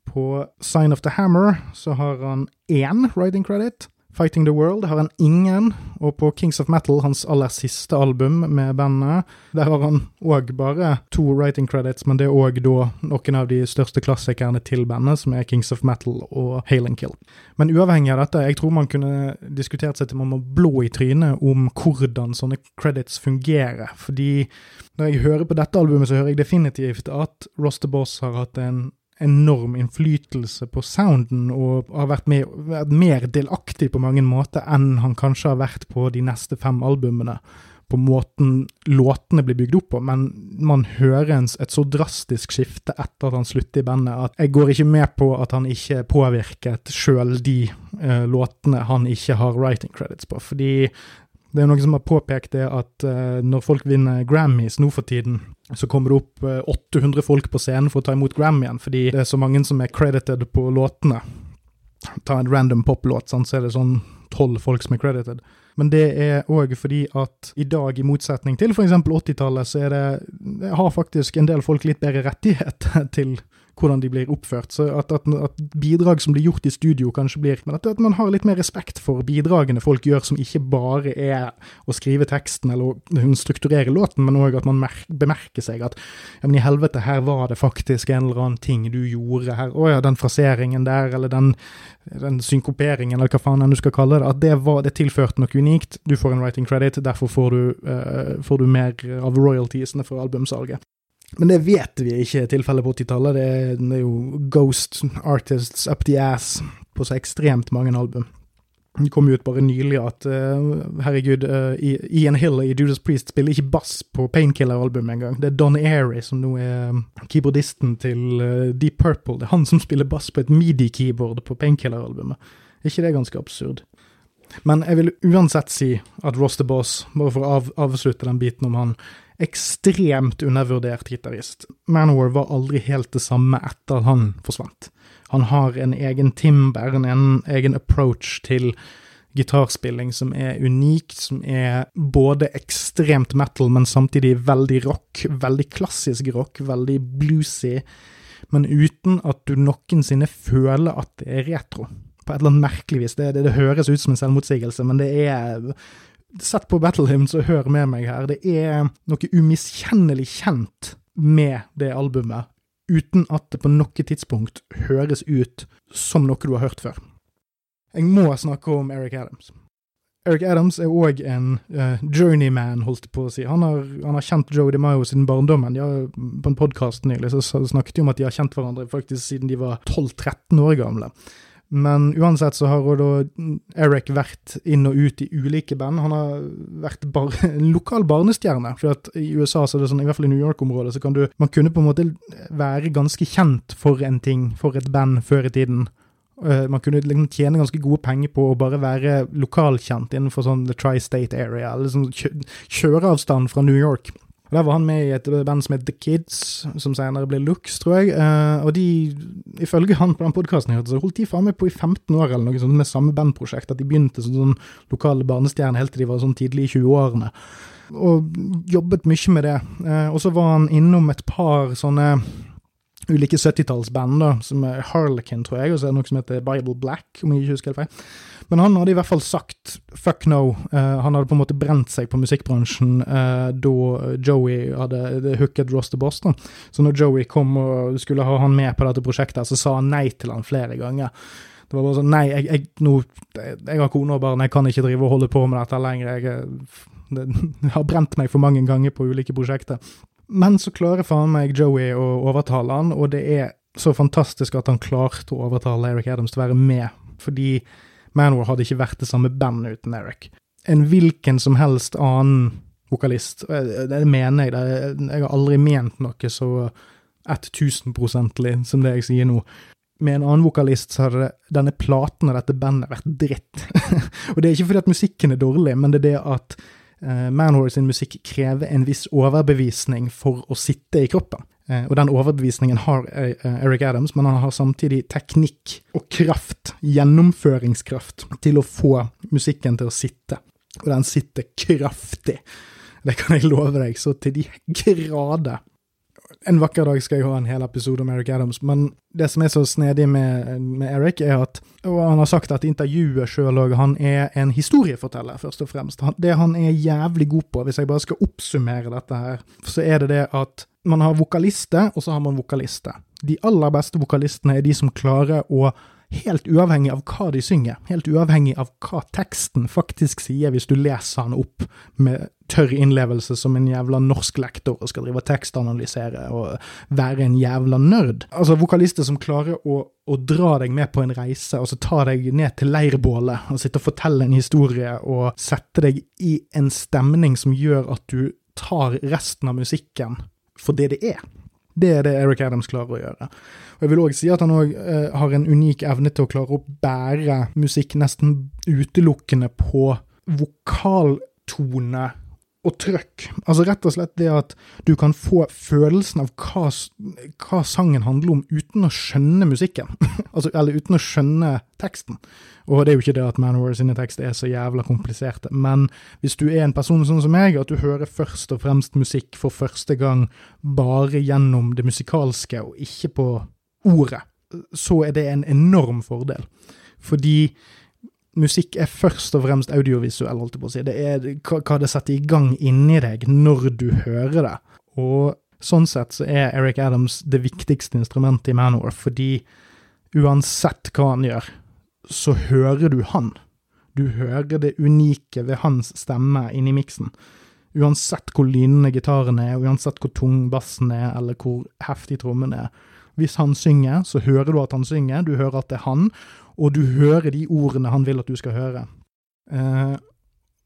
På Sign of the Hammer så har han én writing credit. Fighting the World har han ingen, og på Kings of Metal, hans aller siste album med bandet, der har han òg bare to writing credits, men det er òg da noen av de største klassikerne til bandet, som er Kings of Metal og Hail and Kill. Men uavhengig av dette, jeg tror man kunne diskutert seg til man må blå i trynet om hvordan sånne credits fungerer, fordi når jeg hører på dette albumet, så hører jeg definitivt at Ross the Boss har hatt en enorm innflytelse på sounden, og har vært, med, vært, mer delaktig på mange måter enn han kanskje har vært på de neste fem albumene. På måten låtene blir bygd opp på, men man hører et så drastisk skifte etter at han slutter i bandet, at jeg går ikke med på at han ikke påvirket sjøl de uh, låtene han ikke har writing credits på. Fordi det er noen som har påpekt det at uh, når folk vinner Grammys nå for tiden, så kommer det opp uh, 800 folk på scenen for å ta imot Grammyen, fordi det er så mange som er credited på låtene. Ta en random poplåt, så er det sånn tolv folk som er credited. Men det er òg fordi at i dag, i motsetning til f.eks. 80-tallet, så er det har faktisk en del folk litt bedre rettighet til hvordan de blir oppført. Så at, at, at, bidrag som blir gjort i studio, kanskje blir Men at, at, man har litt mer respekt for bidragene folk gjør, som ikke bare er å skrive teksten eller å strukturere låten, men òg at man bemerker seg at ja, men i helvete, her var det faktisk en eller annen ting du gjorde her. Å ja, den fraseringen der, eller den, den synkoperingen, eller hva faen du skal kalle det. At det, var, det tilførte noe unikt. Du får en writing credit, derfor får du, uh, får du mer av royaltiesene for albumsalget. Men det vet vi ikke er tilfellet på 80-tallet. Det, er jo ghost artists up the ass på så ekstremt mange album. Det kom ut bare nylig at uh, herregud, uh, Ian Hill i Judas Priest spiller ikke bass på Painkiller-albumet engang. Det er Don Airy som nå er um, keyboardisten til uh, Deep Purple. Det er han som spiller bass på et midi-keyboard på Painkiller-albumet. Er ikke det ganske absurd? Men jeg vil uansett si at Ross the Boss, bare for å av, avslutte den biten om han, ekstremt undervurdert gitarist. Manowar var aldri helt det samme etter han forsvant. Han har en egen timber, en egen approach til gitarspilling som er unikt, som er både ekstremt metal, men samtidig veldig rock, veldig klassisk rock, veldig bluesy, men uten at du noensinne føler at det er retro. På et eller annet merkelig vis. Det, det, det høres ut som en selvmotsigelse, men det er Sett på Battle Hymns og hør med meg her. Det er noe umiskjennelig kjent med det albumet, uten at det på noe tidspunkt høres ut som noe du har hørt før. Jeg må snakke om Eric Adams. Eric Adams er òg en uh, journeyman, holdt jeg på å si. Han har, han har kjent Joe DeMaio siden barndommen. Har, på en podkast nylig så snakket de om at de har kjent hverandre faktisk siden de var 12-13 år gamle. Men uansett så har da Eric vært inn og ut i ulike band. Han har vært bar lokal barnestjerne. For at i USA, så er det sånn, i hvert fall i New York-området, så kan du Man kunne på en måte være ganske kjent for en ting, for et band, før i tiden. Uh, man kunne liksom tjene ganske gode penger på å bare være lokalkjent innenfor sånn the tri-state area, eller sånn kjøreavstand fra New York. Og Der var han med i et band som het The Kids, som senere ble Lux, tror jeg. Uh, og de, ifølge han på den podkasten, holdt de faen meg på i 15 år eller noe sånt med samme bandprosjekt. At de begynte som sånn lokale barnestjerner helt til de var sånn tidlig i 20-årene. Og jobbet mye med det. Uh, og så var han innom et par sånne ulike 70-tallsband, da, som er Harlequin, tror jeg, og så er det noe som heter Bible Black, om jeg ikke husker helt feil. Men han hadde i hvert fall sagt fuck no. Uh, han hadde på en måte brent seg på musikkbransjen uh, da Joey hadde hooket Ross til Boss. Da. Så når Joey kom og skulle ha han med på dette prosjektet, så sa han nei til han flere ganger. Det var bare sånn Nei, jeg, jeg, nå, jeg har kone og barn, jeg kan ikke drive og holde på med dette lenger. Jeg, det, jeg har brent meg for mange ganger på ulike prosjekter. Men så klarer faen meg Joey å overtale han, og det er så fantastisk at han klarte å overtale Eric Adams til å være med, fordi Manowar hadde ikke vært det samme bandet uten Eric. En hvilken som helst annen vokalist, det mener jeg, jeg har aldri ment noe så 1000-prosentlig som det jeg sier nå. Med en annen vokalist så hadde denne platen og dette bandet vært dritt. og det er ikke fordi at musikken er dårlig, men det er det at uh, Manowar sin musikk krever en viss overbevisning for å sitte i kroppen. Eh, og den overbevisningen har eh, Eric Adams, men han har samtidig teknikk og kraft, gjennomføringskraft, til å få musikken til å sitte. Og den sitter kraftig. Det kan jeg love deg, så til de grader. En vakker dag skal jeg ha en hel episode om Eric Adams, men det som er så snedig med, med Eric, er at Og han har sagt at intervjuet sjøl òg, han er en historieforteller, først og fremst. Det han er jævlig god på, hvis jeg bare skal oppsummere dette her, så er det det at man har vokalister, og så har man vokalister. De aller beste vokalistene er de som klarer å helt uavhengig av hva de synger, helt uavhengig av hva teksten faktisk sier, hvis du leser den opp med tørr innlevelse som en jævla norsk lektor og skal drive tekstanalysere og være en jævla nerd. Altså vokalister som klarer å, å dra deg med på en reise, altså ta deg ned til leirbålet og sitte og fortelle en historie og sette deg i en stemning som gjør at du tar resten av musikken for det det er. Det er det Eric Adams klarer å gjøre. Og Jeg vil òg si at han òg eh, har en unik evne til å klare å bære musikk nesten utelukkende på vokaltone og trøkk. Altså rett og slett det at du kan få følelsen av hva, hva sangen handler om uten å skjønne musikken. altså, eller uten å skjønne teksten. Og det er jo ikke det at Manowar sine tekster er så jævla kompliserte, men hvis du er en person sånn som meg, at du hører først og fremst musikk for første gang bare gjennom det musikalske og ikke på ordet, så er det en enorm fordel. Fordi musikk er først og fremst audiovisuell, holdt jeg på å si. Det er hva det setter i gang inni deg når du hører det. Og sånn sett så er Eric Adams det viktigste instrumentet i Manor, fordi uansett hva han gjør, så hører du han. Du hører det unike ved hans stemme inni miksen. Uansett hvor lynende gitaren er, uansett hvor tung bassen er, eller hvor heftig trommen er. Hvis han synger, så hører du at han synger, du hører at det er han, og du hører de ordene han vil at du skal høre. Uh,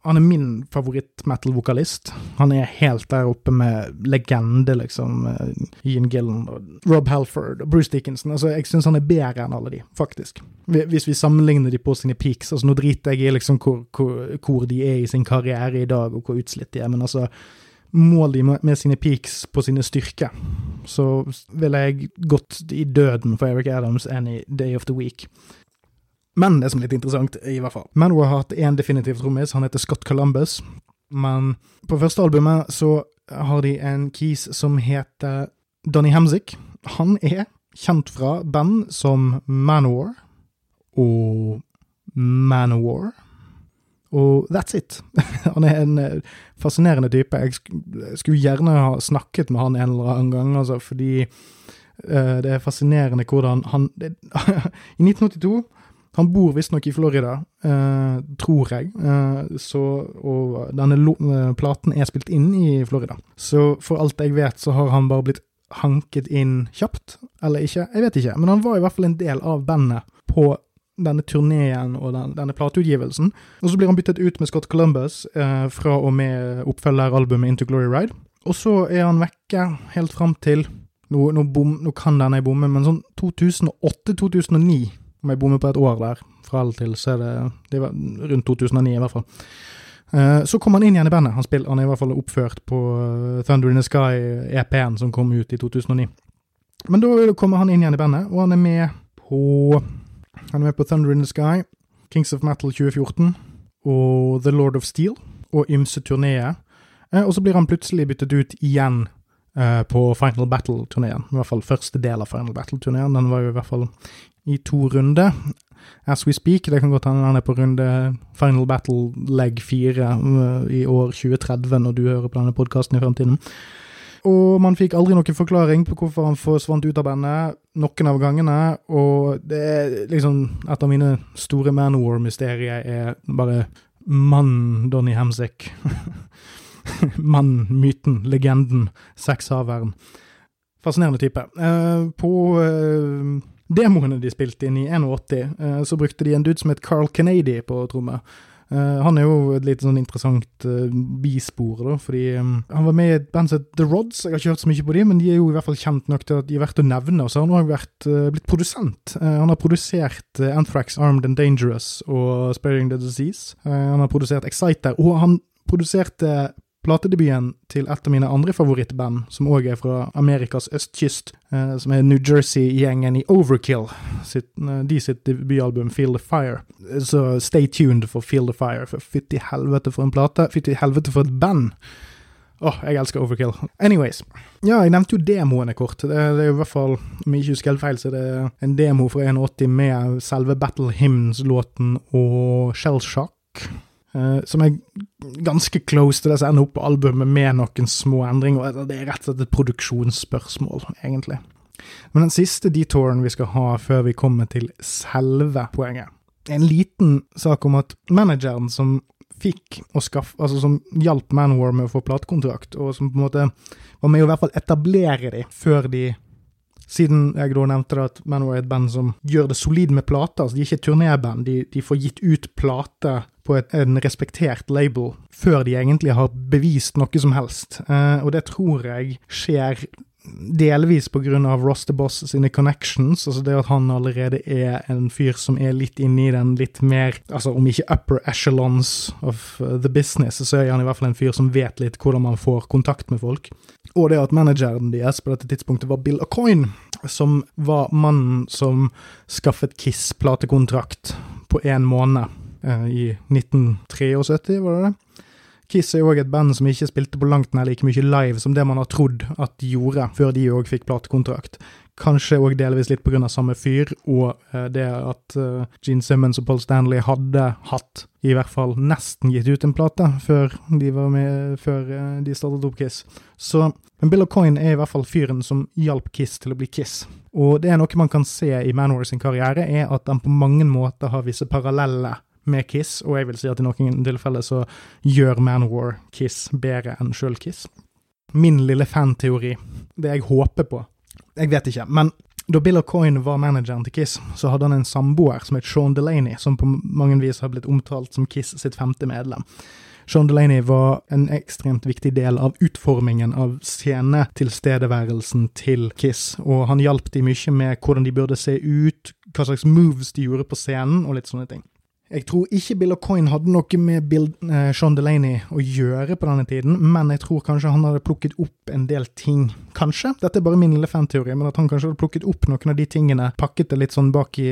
han er min favoritt-metal-vokalist. Han er helt der oppe med legende, liksom. Uh, Ian Gillen, Rob Halford og Bruce Dickinson. Altså, jeg syns han er bedre enn alle de, faktisk. Hvis vi sammenligner de på sine peaks. altså Nå driter jeg i liksom hvor, hvor, hvor de er i sin karriere i dag, og hvor utslitt de er, men altså Mål de med sine peaks på sine styrker, så ville jeg gått i døden for Eric Adams any day of the week. Men det som er litt interessant, i hvert fall Manowar har hatt én definitiv trommis, han heter Scott Columbus. Men på første albumet så har de en keys som heter Donny Hamzik. Han er kjent fra band som Manowar og Manowar. Og that's it. Han er en eh, fascinerende type. Jeg skulle gjerne ha snakket med han en eller annen gang, altså, fordi uh, det er fascinerende hvordan han det, I 1982 han bor visstnok i Florida, eh, tror jeg, eh, så, og denne platen er spilt inn i Florida. Så for alt jeg vet, så har han bare blitt hanket inn kjapt, eller ikke, jeg vet ikke. Men han var i hvert fall en del av bandet på denne turneen og den, denne plateutgivelsen. Og så blir han byttet ut med Scott Columbus eh, fra og med oppfølgeralbumet Into Glory Ride. Og så er han vekke helt fram til Nå, nå, bom, nå kan denne bomme, men sånn 2008-2009, om jeg bommer på et år der, fra eller til, så er det, det var rundt 2009 i hvert fall. Uh, så kom han inn igjen i bandet. Han, spiller, han er i hvert fall oppført på uh, Thunder in the Sky, EP-en som kom ut i 2009. Men da kommer han inn igjen i bandet, og han er med på han er med på Thunder in the Sky, Kings of Metal 2014 og The Lord of Steel og ymse turneer. Eh, og så blir han plutselig byttet ut igjen eh, på Final Battle-turneen. I hvert fall første del av Final Battle-turneen. Den var jo i hvert fall i to runder. As we speak, det kan godt hende han er på runde Final Battle leg 4 uh, i år 2030 når du hører på denne podkasten i fremtiden. Og man fikk aldri noen forklaring på hvorfor han forsvant ut av bandet noen av gangene. Og det er liksom Et av mine store Manowar-mysterier er bare mannen Donny Hamsick. Mannen, myten, legenden, sexhaveren. Fascinerende type. Uh, på uh, demoene de spilte inn i 81, uh, så brukte de en dude som het Carl Kennedy på tromme. Uh, han er jo et litt sånn interessant uh, bispor, da, fordi um, han var med i et band som het The Rods. Jeg har ikke hørt så mye på dem, men de er jo i hvert fall kjent nok til at de er verdt å nevne. Og så har han òg blitt produsent. han har produsert Anthrax, Armed and Dangerous og Sparing the Disease. han har produsert Exciter, og han produserte platedebuten til et av mine andre favorittband, som òg er fra Amerikas østkyst, eh, som er New Jersey-gjengen i Overkill. Sitt, eh, de sitt debutalbum Feel the Fire. Så stay tuned for Feel the Fire, for fytti helvete for en plate. Fytti helvete for et band. Åh, jeg elsker Overkill. Anyways. Ja, jeg nevnte jo demoene kort. Det, det er i hvert fall, om jeg ikke husker helt feil, så det er en demo fra 81 med selve Battle Hymns-låten og Shellshock. Uh, som er ganske close til det som ender opp på albumet med noen små endringer. Det er rett og slett et produksjonsspørsmål, egentlig. Men den siste detouren vi skal ha før vi kommer til selve poenget, er en liten sak om at manageren som fikk og skaff, altså som hjalp Manwar med å få platekontrakt, og som på en måte var med å i hvert fall etablere de før de siden jeg da nevnte det at Manowar er et band som gjør det solid med plater, altså de er ikke et turnéband, de, de, får gitt ut plate på et, en respektert label før de egentlig har bevist noe som helst. Uh, og det tror jeg skjer delvis på grunn av Ross the Boss sine connections, altså det at han allerede er en fyr som er litt inne i den litt mer, altså om ikke upper echelons of uh, the business, så er han i hvert fall en fyr som vet litt hvordan man får kontakt med folk. Og det at manageren deres på dette tidspunktet var Bill O'Coin, som var mannen som skaffet Kiss platekontrakt på én måned i 1973, var det det? Kiss er jo òg et band som ikke spilte på langt nær like mye live som det man har trodd at de gjorde, før de òg fikk platekontrakt. Kanskje òg delvis litt pga. samme fyr, og uh, det at uh, Gene Simmons og Paul Stanley hadde hatt, i hvert fall nesten gitt ut en plate, før de var med, før de startet opp Kiss. Så men Bill O'Coin er i hvert fall fyren som hjalp Kiss til å bli Kiss. Og det er noe man kan se i Manowar sin karriere, er at han på mange måter har visse parallelle med Kiss, og jeg vil si at i noen tilfeller så gjør Manwar Kiss bedre enn sjøl Kiss. Min lille fanteori, det jeg håper på, jeg vet ikke, men da Bill O'Coin var manageren til Kiss, så hadde han en samboer som het Sean Delaney, som på mange vis har blitt omtalt som Kiss sitt femte medlem. Sean Delaney var en ekstremt viktig del av utformingen av scenetilstedeværelsen til Kiss, og han hjalp de mye med hvordan de burde se ut, hva slags moves de gjorde på scenen, og litt sånne ting. Jeg tror ikke Bill O'Coin hadde noe med Bill, eh, Sean Delaney å gjøre på denne tiden, men jeg tror kanskje han hadde plukket opp en del ting. Kanskje, dette er bare min lille fanteori, men at han kanskje hadde plukket opp noen av de tingene, pakket det litt sånn bak i,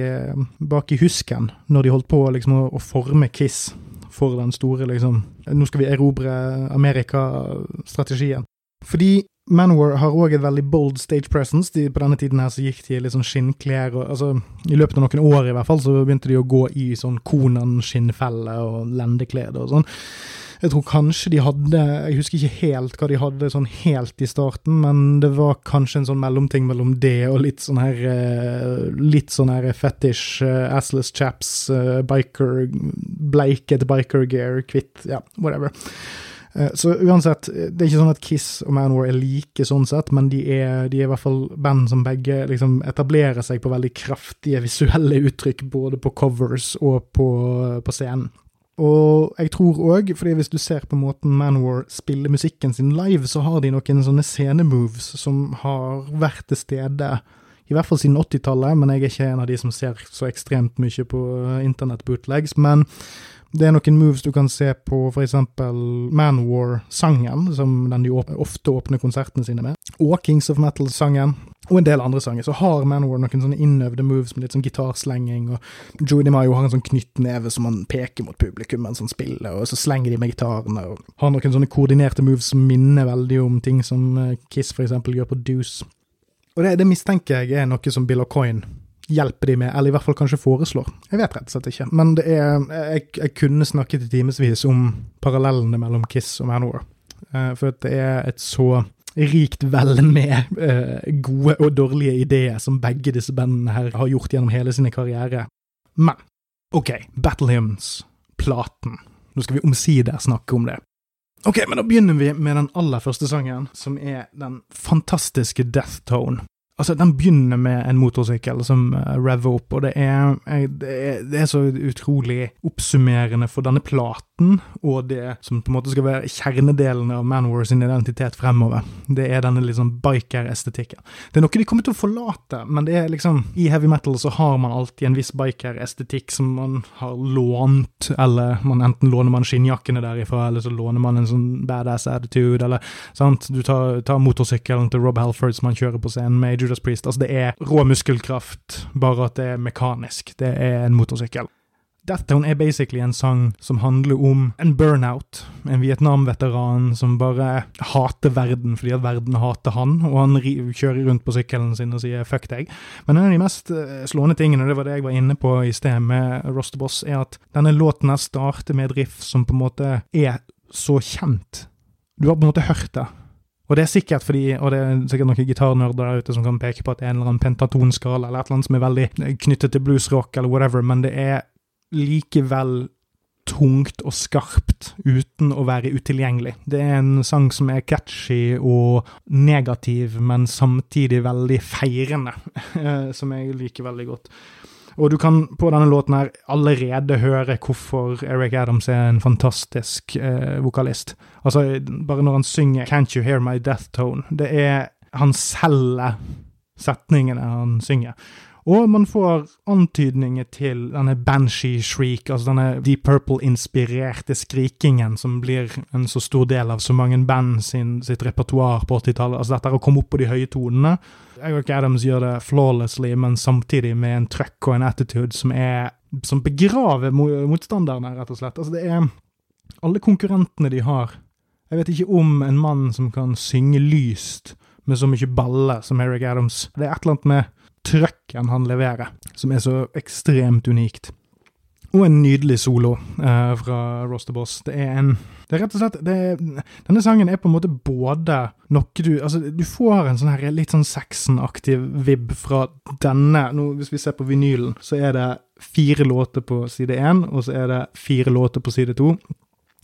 bak i husken, når de holdt på liksom, å, å forme Kiss for den store, liksom Nå skal vi erobre Amerika-strategien. Fordi Manowar har òg et veldig bold stage presence. De, på denne tiden her så gikk de i litt sånn skinnklær og altså, I løpet av noen år i hvert fall så begynte de å gå i sånn Konan-skinnfelle og lendeklede og sånn. Jeg tror kanskje de hadde Jeg husker ikke helt hva de hadde sånn helt i starten, men det var kanskje en sånn mellomting mellom det og litt sånn her eh, Litt sånn her fetish, uh, assless chaps, uh, biker Bleiket biker gear, kvitt, ja, whatever. Eh, så uansett, det er ikke sånn at Kiss og Manor er like sånn sett, men de er, de er, i hvert fall band som begge liksom etablerer seg på veldig kraftige visuelle uttrykk, både på covers og på, på scenen. Og jeg tror òg, fordi hvis du ser på måten Manwar spiller musikken sin live, så har de noen sånne scenemoves som har vært til stede i hvert fall siden 80-tallet, men jeg er ikke en av de som ser så ekstremt mye på internett-bootlegs. Men det er noen moves du kan se på f.eks. Manwar-sangen, som den de ofte åpner konsertene sine med, og Kings of Metal-sangen, og en del andre sanger. Så har Manwar noen sånne innøvde moves med litt sånn gitarslenging, og Joey DeMayo har en sånn knyttneve som han peker mot publikum mens han spiller, og så slenger de med gitarene, og har noen sånne koordinerte moves som minner veldig om ting som eh, Kiss f.eks. gjør på Deuce. Og det, det mistenker jeg er noe som Bill O'Coin hjelper de med, eller i hvert fall kanskje foreslår. Jeg vet rett og slett ikke. Men det er, jeg, jeg kunne snakket i timevis om parallellene mellom Kiss og Manor. Uh, for det er et så rikt vel med uh, gode og dårlige ideer som begge disse bandene her har gjort gjennom hele sine karriere. Men OK, Battle Hymns, platen. Nå skal vi omsider snakke om det. Ok, men da begynner vi med den aller første sangen, som er den fantastiske Death Tone. Altså, Den begynner med en motorsykkel som uh, rever opp, og det er, det, er, det er, så utrolig oppsummerende for denne platen, og det som på en måte skal være kjernedelen av Manwar sin identitet fremover. Det er denne liksom biker-estetikken. Det er noe de kommer til å forlate, men det er liksom I heavy metal så har man alltid en viss biker-estetikk som man har lånt, eller man enten låner man skinnjakkene derifra, eller så låner man en sånn badass attitude, eller sant, du tar, tar motorsykkelen til Rob Halford som han kjører på scenen med Judas Priest. Altså, det er rå muskelkraft, bare at det er mekanisk. Det er en motorsykkel. Deathtone er basically en sang som handler om en burnout. En Vietnam-veteran som bare hater verden fordi at verden hater han, og han kjører rundt på sykkelen sin og sier 'fuck deg'. Men en av de mest eh, slående tingene, og det var det jeg var inne på i sted med Rosterboss, er at denne låten her starter med et riff som på en måte er så kjent. Du har på en måte hørt det. Og det er sikkert fordi, og det er sikkert noen gitarnerder der ute som kan peke på at det er en eller annen pentatonskala eller et eller annet som er veldig knyttet til bluesrock eller whatever, men det er likevel tungt og skarpt uten å være utilgjengelig. Det er en sang som er catchy og negativ, men samtidig veldig feirende, som jeg liker veldig godt. Og du kan på denne låten her allerede høre hvorfor Eric Adams er en fantastisk eh, vokalist. Altså, bare når han synger 'Can't You Hear My Death Tone', det er Han selger setningene han synger. Og man får antydninger til denne Banshee Shriek, altså denne Deep Purple-inspirerte skrikingen som blir en så stor del av så mange band sin, sitt repertoar på 80-tallet. Altså dette å komme opp på de høye tonene. Eric Adams gjør det flawlessly, men samtidig med en trøkk og en attitude som er som begraver motstanderne, rett og slett. Altså det er alle konkurrentene de har. Jeg vet ikke om en mann som kan synge lyst med så mye baller som Eric Adams. Det er et eller annet med trøkken han leverer, som er så ekstremt unikt. Og en nydelig solo eh, fra Rosterboss. Det er en Det er rett og slett er, Denne sangen er på en måte både noe du Altså, du får en sånn her litt sånn Saxon-aktiv vib fra denne nå, Hvis vi ser på vinylen, så er det fire låter på side én, og så er det fire låter på side to.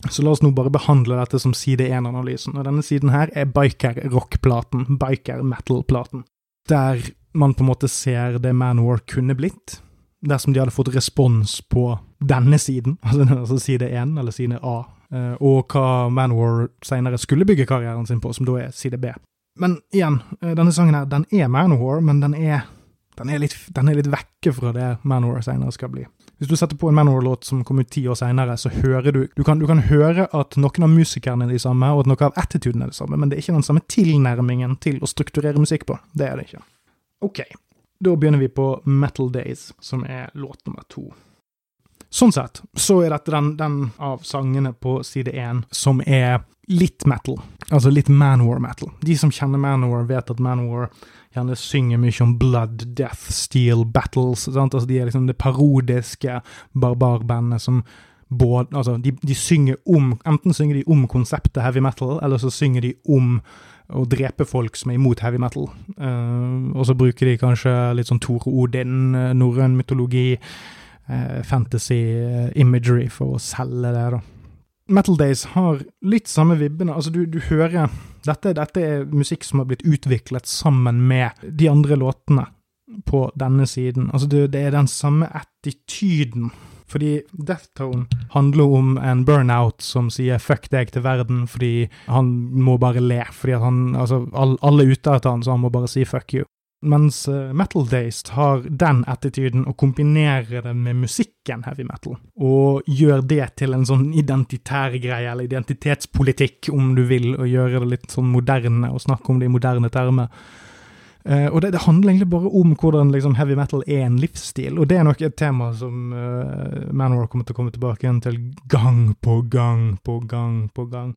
Så la oss nå bare behandle dette som side én-analysen. Og denne siden her er biker-rock-platen. Biker-metal-platen. Der man på en måte ser det Manowar kunne blitt, dersom de hadde fått respons på denne siden, altså, altså side 1, eller side A, eh, og hva Manowar senere skulle bygge karrieren sin på, som da er side B. Men igjen, eh, denne sangen her, den er Manowar, men den er, den er, litt, den er litt vekke fra det Manowar senere skal bli. Hvis du setter på en Manowar-låt som kom ut ti år senere, så hører du du kan, du kan, høre at noen av musikerne er de samme, og at noe av attituden er det samme, men det er ikke den samme tilnærmingen til å strukturere musikk på. Det er det ikke. Ok, da begynner vi på Metal Days, som er låt nummer to. Sånn sett så er dette den, den av sangene på side én som er litt metal, altså litt Manwar-metal. De som kjenner Manwar, vet at Manwar gjerne synger mye om blood, death, steel, battles. Sant? Altså De er liksom det parodiske barbarbandet som både Altså, de, de synger om Enten synger de om konseptet heavy metal, eller så synger de om å drepe folk som er imot heavy metal. Uh, og så bruker de kanskje litt sånn Tore Odin, uh, norrøn mytologi, uh, fantasy imagery for å selge det, da. Metal Days har litt samme vibbene. Altså, du, du hører dette, dette, er musikk som har blitt utviklet sammen med de andre låtene på denne siden. Altså, det, det er den samme attityden fordi Death Tone handler om en burnout som sier 'fuck deg' til verden fordi han må bare le. Fordi at han Altså, alle er ute etter han, så han må bare si 'fuck you'. Mens uh, Metal Days har den attituden og kombinerer det med musikken heavy metal, og gjør det til en sånn identitær greie, eller identitetspolitikk, om du vil, og gjøre det litt sånn moderne, og snakke om det i moderne termer. Uh, og det, det, handler egentlig bare om hvordan liksom, heavy metal er en livsstil, og det er nok et tema som uh, Manor kommer til å komme tilbake igjen til gang på gang på gang på gang.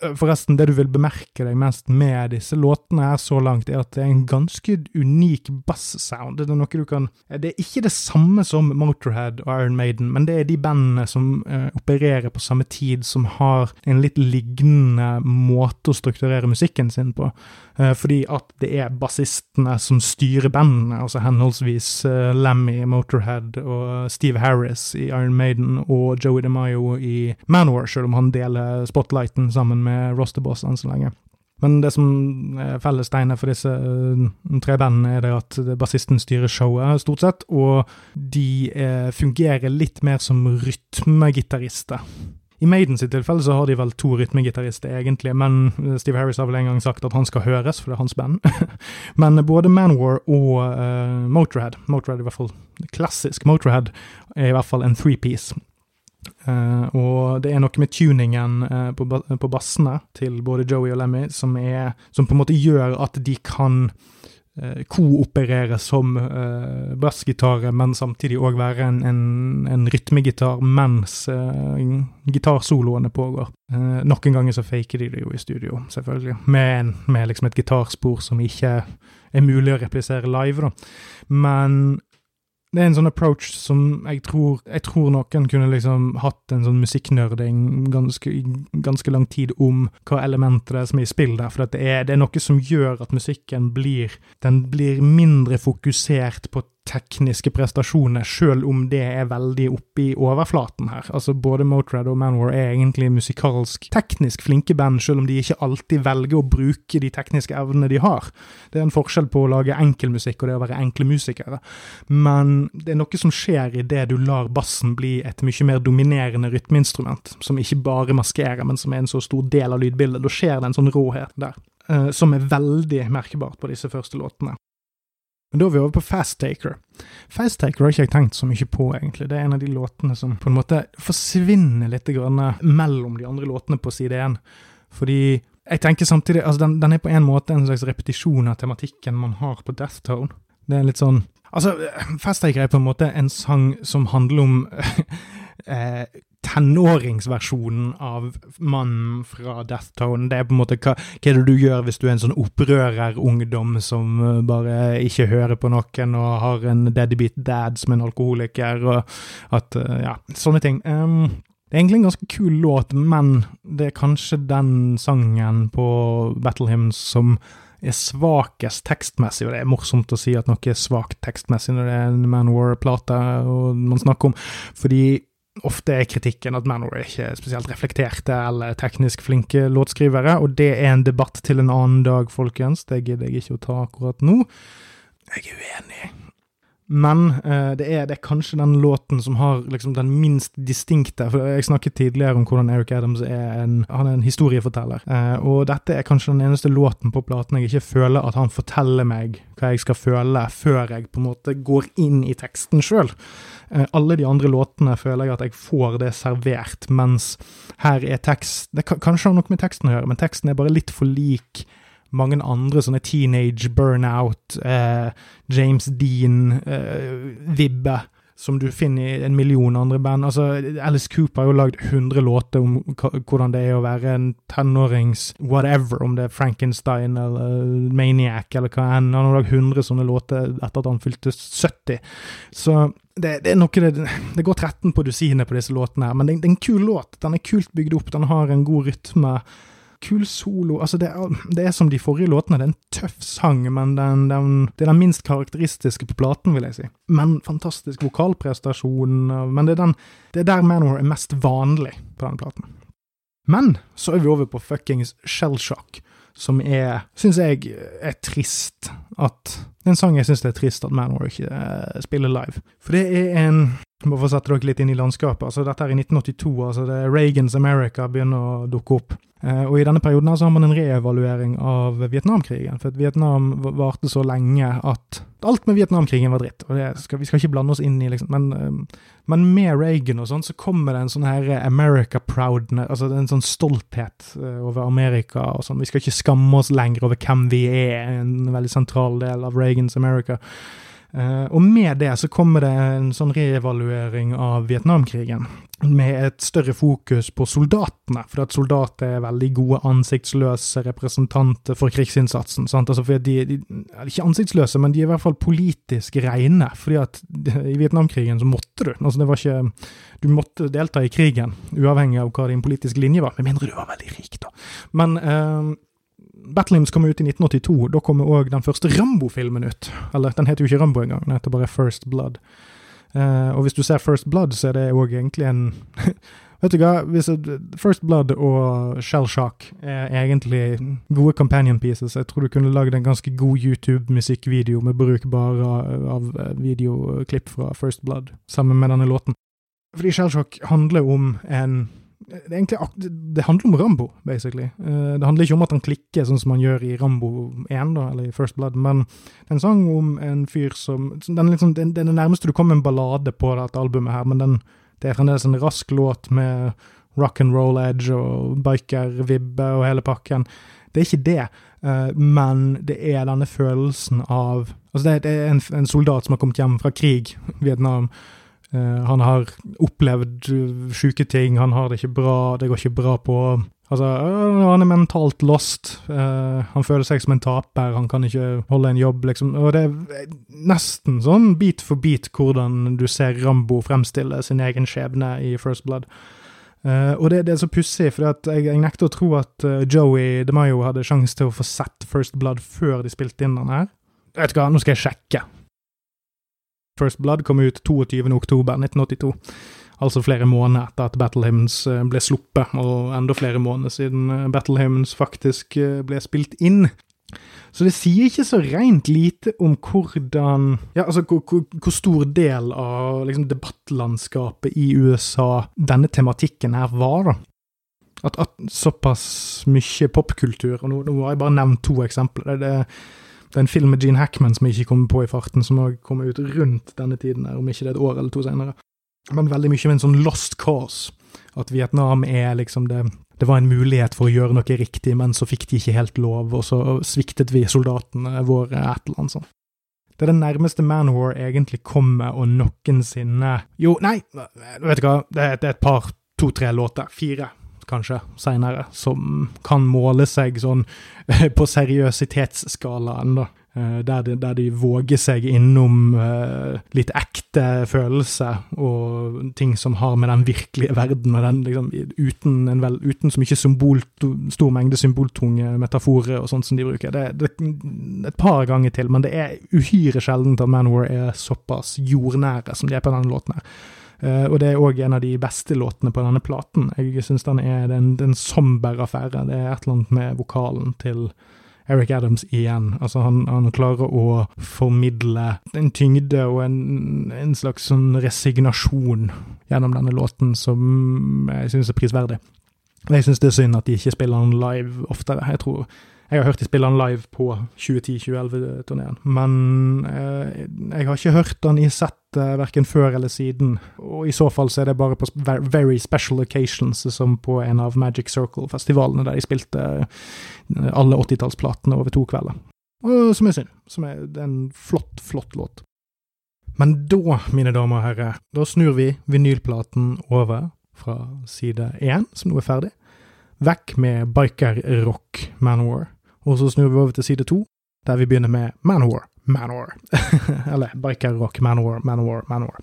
Forresten, det du vil bemerke deg mest med disse låtene her så langt, er at det er en ganske unik bass-sound. Det er noe du kan Det er ikke det samme som Motorhead og Iron Maiden, men det er de bandene som eh, opererer på samme tid, som har en litt lignende måte å strukturere musikken sin på. Eh, fordi at det er bassistene som styrer bandene, altså henholdsvis eh, Lemmy i Motorhead og Steve Harris i Iron Maiden og Joey DeMaio i Manor, selv om han deler spotlighten sammen med med rosterboss enn så lenge. Men det som er fellestegnet for disse uh, tre bandene, er det at bassisten styrer showet, stort sett, og de uh, fungerer litt mer som rytmegitarister. I Maiden sitt tilfelle så har de vel to rytmegitarister, egentlig, men eh, Steve Harris har vel en gang sagt at han skal høres, for det er hans band. men både Manwar og uh, Motorhead, Motorhead i hvert fall klassisk Motorhead, er i hvert fall en three-piece. Uh, og det er noe med tuningen uh, på, på, bassene til både Joey og Lemmy som, er, som på en måte gjør at de kan eh, kooperere som uh, bassgitarer, men samtidig òg være en, en, en, rytmegitar mens uh, gitarsoloene pågår. Uh, noen ganger så faker de det jo i studio, selvfølgelig, med, med liksom et gitarspor som ikke er mulig å replisere live, da. Men det er en sånn approach som jeg tror, jeg tror noen kunne liksom hatt en sånn musikknerding ganske, ganske lang tid om hva elementet det er som er i spill der, for det er, det er noe som gjør at musikken blir Den blir mindre fokusert på tekniske prestasjoner, sjøl om det er veldig oppe i overflaten her. Altså Både Motred og Manwar er egentlig musikalsk teknisk flinke band, sjøl om de ikke alltid velger å bruke de tekniske evnene de har. Det er en forskjell på å lage enkel musikk og det å være enkle musikere. Men det er noe som skjer i det du lar bassen bli et mye mer dominerende rytmeinstrument, som ikke bare maskerer, men som er en så stor del av lydbildet. Da skjer det en sånn råhet der, eh, som er veldig merkbart på disse første låtene. Men da er vi over på Fast Taker. Fast Taker har ikke jeg tenkt så mye på, egentlig. Det er en av de låtene som på en måte forsvinner litt mellom de andre låtene på side én. Fordi jeg tenker samtidig altså den, den, er på en måte en slags repetisjon av tematikken man har på Death Tone. Det er litt sånn Altså, Fast Taker er på en måte en sang som handler om eh, tenåringsversjonen av mannen fra Death Tone. Det er på en måte hva, hva du gjør hvis du er en sånn opprørerungdom som uh, bare ikke hører på noen og har en deadbeat dad som en alkoholiker, og at uh, Ja, sånne ting. Um, det er egentlig en ganske kul låt, men det er kanskje den sangen på Battle Hymns som er svakest tekstmessig, og det er morsomt å si at noe er svakt tekstmessig når det er en Man War-plate man snakker om, fordi Ofte er kritikken at Manor er spesielt reflekterte eller teknisk flinke låtskrivere, og det er en debatt til en annen dag, folkens. Det gidder jeg ikke å ta akkurat nå. Jeg er uenig. Men eh, det, er, det, er, kanskje den låten som har liksom den minst distinkte For jeg snakket tidligere om hvordan Eric Adams er en, han er en historieforteller. Eh, og dette er kanskje den eneste låten på platen jeg ikke føler at han forteller meg hva jeg skal føle, før jeg på en måte går inn i teksten sjøl. Eh, alle de andre låtene føler jeg at jeg får det servert, mens her er tekst Det kan kanskje ha noe med teksten å gjøre, men teksten er bare litt for lik mange andre sånne teenage burnout, eh, James Dean-vibbe. Eh, som du finner i en million andre band. Altså, Alice Cooper har jo lagd 100 låter om hvordan det er å være en tenårings whatever, om det er Frankenstein eller Maniac eller hva enn. Han har lagd 100 sånne låter etter at han fylte 70. Så det, det, er noe det, det går 13 på dusinet på disse låtene her, men det, det, er en kul låt. Den er kult bygd opp, den har en god rytme kul solo. Altså, det er, det er, som de forrige låtene, det er en tøff sang, men den, den, det er den minst karakteristiske på platen, vil jeg si. Men fantastisk vokalprestasjon. Men det er, den, det er der Manor er mest vanlig på den platen. Men så er vi over på fuckings Shellshock, som er, syns jeg, er trist at Det er en sang jeg syns det er trist at Manor ikke uh, spiller live. For det er en bare for å sette dere litt inn i landskapet. altså Dette er i 1982. altså det er Reagans America begynner å dukke opp. Eh, og I denne perioden her så har man en reevaluering av Vietnamkrigen. For Vietnam varte så lenge at alt med Vietnamkrigen var dritt. og skal, Vi skal ikke blande oss inn i liksom, men, eh, men med Reagan og sånn, så kommer det en sånn her America proudness, altså en sånn stolthet eh, over Amerika og sånn. Vi skal ikke skamme oss lenger over hvem vi er, en veldig sentral del av Reagans America. Uh, og med det så kommer det en sånn reevaluering av Vietnamkrigen, med et større fokus på soldatene, for at soldater er veldig gode ansiktsløse representanter for krigsinnsatsen. sant? Altså fordi de, de Ikke ansiktsløse, men de er i hvert fall politisk rene, fordi at i Vietnamkrigen så måtte du. altså det var ikke, Du måtte delta i krigen, uavhengig av hva din politiske linje var, med mindre du var veldig rik, da. Men uh, Battlehymns kom ut i 1982. Da kom òg den første Rambo-filmen ut. Eller, den heter jo ikke Rambo engang, den heter bare First Blood. Uh, og hvis du ser First Blood, så er det òg egentlig en Vet du hva, First Blood og Shell Shock er egentlig gode companion pieces. Jeg tror du kunne lagd en ganske god YouTube-musikkvideo med bruk bare av videoklipp fra First Blood, sammen med denne låten. Fordi Shell Shock handler om en det, egentlig, det handler om Rambo, basically. Eh, det handler ikke om at han klikker sånn som han gjør i Rambo 1, da, eller i First Blood, men det er en sang om en fyr som Den liksom, den, den er det nærmeste du kommer en ballade på dette albumet her, men den, det er fremdeles en rask låt med rock and roll edge og biker-vibbe og hele pakken. Det er ikke det, uh, men det er denne følelsen av Altså, det er en, en, soldat som har kommet hjem fra krig, Vietnam. Uh, han har opplevd sjuke ting, han har det ikke bra, det går ikke bra på Altså, han er mentalt lost. Uh, han føler seg som en taper, han kan ikke holde en jobb, liksom. Og det er nesten sånn bit for bit hvordan du ser Rambo fremstille sin egen skjebne i First Blood. Uh, og det, det, er så pussig, for jeg, jeg, nekter å tro at Joey DeMayo hadde sjanse til å få sett First Blood før de spilte inn den her. Vet du hva, nå skal jeg sjekke. First Blood kom ut 22.10.1982 altså flere måneder etter at Battle Hymns eh, ble sluppet, og enda flere måneder siden eh, Battle Hymns faktisk eh, ble spilt inn. Så det sier ikke så rent lite om hvordan Ja, altså hvor, hvor, hvor stor del av liksom, debattlandskapet i USA denne tematikken her var, da. At, at såpass mye popkultur Og nå, nå, har jeg bare nevnt to eksempler. Det, det, er en film med Gene Hackman som jeg ikke kommer på i farten, som òg kommer ut rundt denne tiden, her, om ikke det er et år eller to senere men veldig mye med en sånn lost cause. At Vietnam er liksom det Det var en mulighet for å gjøre noe riktig, men så fikk de ikke helt lov, og så sviktet vi soldatene våre, et eller annet sånt. Det er det nærmeste Manwar egentlig kommer å noensinne Jo, nei, vet du hva, det det er et par, to-tre låter, fire kanskje, seinere, som kan måle seg sånn på seriøsitetsskalaen, da. Eh, der de, der de, våger seg innom uh, litt ekte følelser og ting som har med den virkelige verden og den liksom, uten, vel, uten, så mye symbol, stor mengde symboltunge metaforer og sånt som de bruker. Det, det, et par ganger til, men det er uhyre sjeldent at Manwar er såpass jordnære som de er på denne låten. her. Uh, og det er òg en av de beste låtene på denne platen. Jeg syns den er en somber affære. Det er et eller annet med vokalen til Eric Adams igjen. Altså, han, han klarer å formidle en tyngde og en, en slags sånn resignasjon gjennom denne låten som jeg synes er prisverdig. Jeg synes det er synd at de ikke spiller den live oftere. Jeg tror jeg har hørt de spille han live på 2010-2011-turneen, men eh, jeg har ikke hørt den i sett eh, verken før eller siden. Og i så fall så er det bare på very special occasions, som på en av Magic Circle-festivalene, der de spilte eh, alle 80-tallsplatene over to kvelder. Og som er synd. Som er, en flott, flott låt. Men da, mine damer og herrer, da snur vi vinylplaten over fra side én, som nå er ferdig, vekk med biker-rock Manowar og så snur vi over til side to, der vi begynner med Manowar. Manowar. Eller Biker Rock, Manowar, Manowar, Manowar.